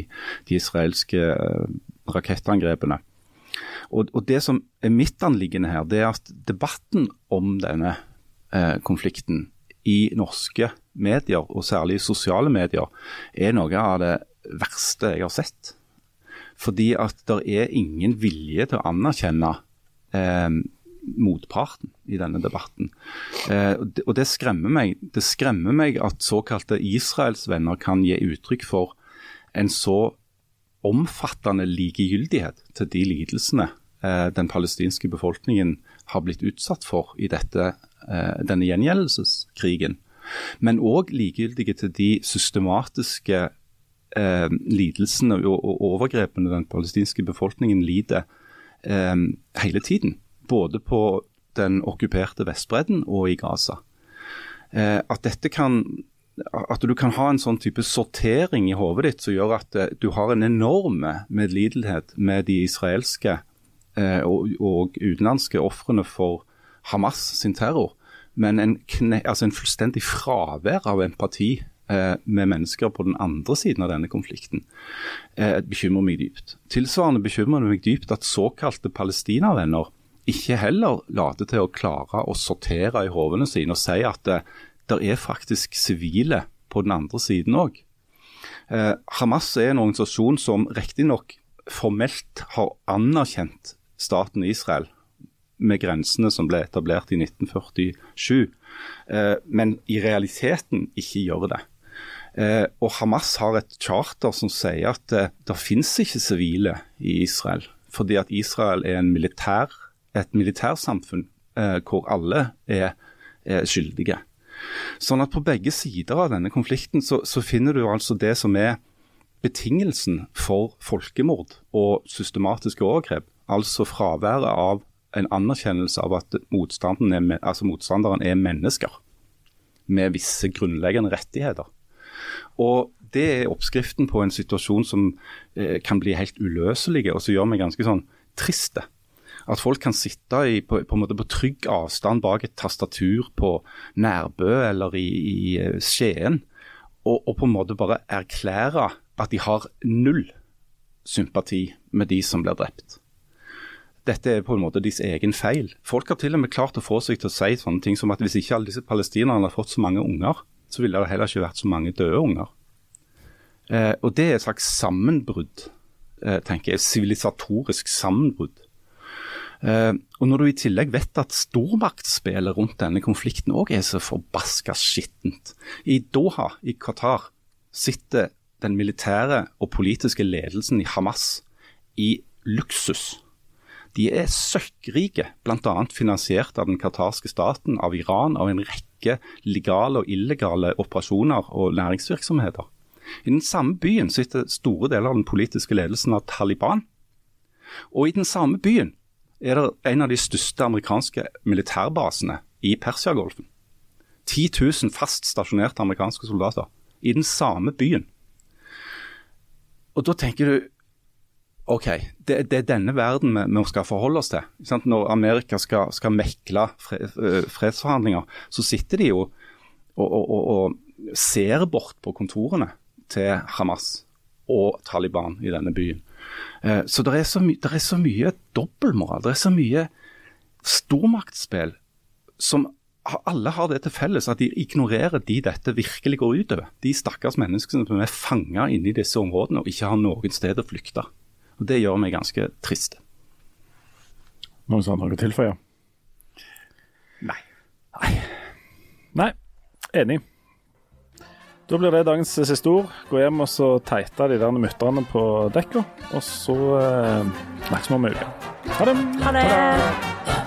de israelske eh, rakettangrepene. Og, og Det som er mitt anliggende her, det er at debatten om denne eh, konflikten i norske medier, og særlig i sosiale medier, er noe av det verste jeg har sett. Fordi at det er ingen vilje til å anerkjenne eh, motparten i denne debatten. Eh, og det- og det skremmer meg. Det skremmer meg at såkalte Israelsvenner kan gi uttrykk for en så omfattende likegyldighet til de lidelsene eh, den palestinske befolkningen har blitt utsatt for i dette, eh, denne gjengjeldelseskrigen. Men òg likegyldige til de systematiske eh, lidelsene og, og overgrepene den palestinske befolkningen lider eh, hele tiden. Både på den okkuperte Vestbredden og i Gaza. Eh, at kan at du kan ha en sånn type sortering i hodet ditt som gjør at eh, du har en enorm medlidenhet med de israelske eh, og, og utenlandske ofrene for Hamas sin terror, men en, kne, altså en fullstendig fravær av empati med mennesker på den andre siden av denne konflikten, eh, bekymrer meg dypt. Tilsvarende bekymrer det meg dypt at såkalte palestinavenner ikke heller later til å klare å sortere i hovene sine og si at det, det er faktisk sivile på den andre siden òg. Eh, Hamas er en organisasjon som riktignok formelt har anerkjent staten Israel med grensene som ble etablert i 1947, eh, men i realiteten ikke gjør det. Eh, og Hamas har et charter som sier at eh, det finnes ikke sivile i Israel, fordi at Israel er en militær, et militærsamfunn eh, hvor alle er, er, skyldige. Sånn at På begge sider av denne konflikten så, så finner du altså det som er betingelsen for folkemord og systematiske overgrep. Altså fraværet av en anerkjennelse av at er, altså motstanderen er mennesker med visse grunnleggende rettigheter. Og Det er oppskriften på en situasjon som eh, kan bli helt uløselig, og som gjør meg ganske sånn triste. At folk kan sitte i, på, på, på, trygg avstand bak et tastatur på Nærbø eller i, i eh, Skien, og, og, på en måte bare erklære at de har null sympati med de som blir drept. Dette er på en måte deres egen feil. Folk har til og med klart å få seg til å si sånne ting som at hvis ikke alle disse palestinerne hadde fått så mange unger, så ville det heller ikke vært så mange døde unger. Eh, og Det er et slags sammenbrudd, eh, tenker jeg. Sivilisatorisk sammenbrudd. Eh, og Når du i tillegg vet at stormaktsspillet rundt denne konflikten òg er så forbaska skittent. I Doha i Qatar sitter den militære og politiske ledelsen i Hamas i luksus. De er søkkrike, bl.a. finansiert av den qatarske staten, av Iran, av en rekke legale og illegale operasjoner og næringsvirksomheter. I den samme byen sitter store deler av den politiske ledelsen av Taliban. Og i den samme byen er det en av de største amerikanske militærbasene i Persiagolfen. 10 000 fast stasjonerte amerikanske soldater i den samme byen. Og da tenker du OK, det, det, er denne verden vi, vi skal forholde oss til. Når Amerika skal, skal mekle fred, fredsforhandlinger, så sitter de jo og, og, og, og ser bort på kontorene til Hamas og Taliban i denne byen. Eh, så det er så, my, er så mye dobbeltmoral, det er så mye stormaktsspill som alle har det til felles at de ignorerer de dette virkelig går utover. De stakkars menneskene som er fanga inne i disse områdene og ikke har noen sted å flykte. Og Det gjør meg ganske trist. Noen som har noe å tilføye? Nei. Nei. Nei. Enig. Da blir det dagens siste ord. Gå hjem og så teite de der mutterne på dekka, og så eh, snakkes vi om en uke. Ha det. Ha det.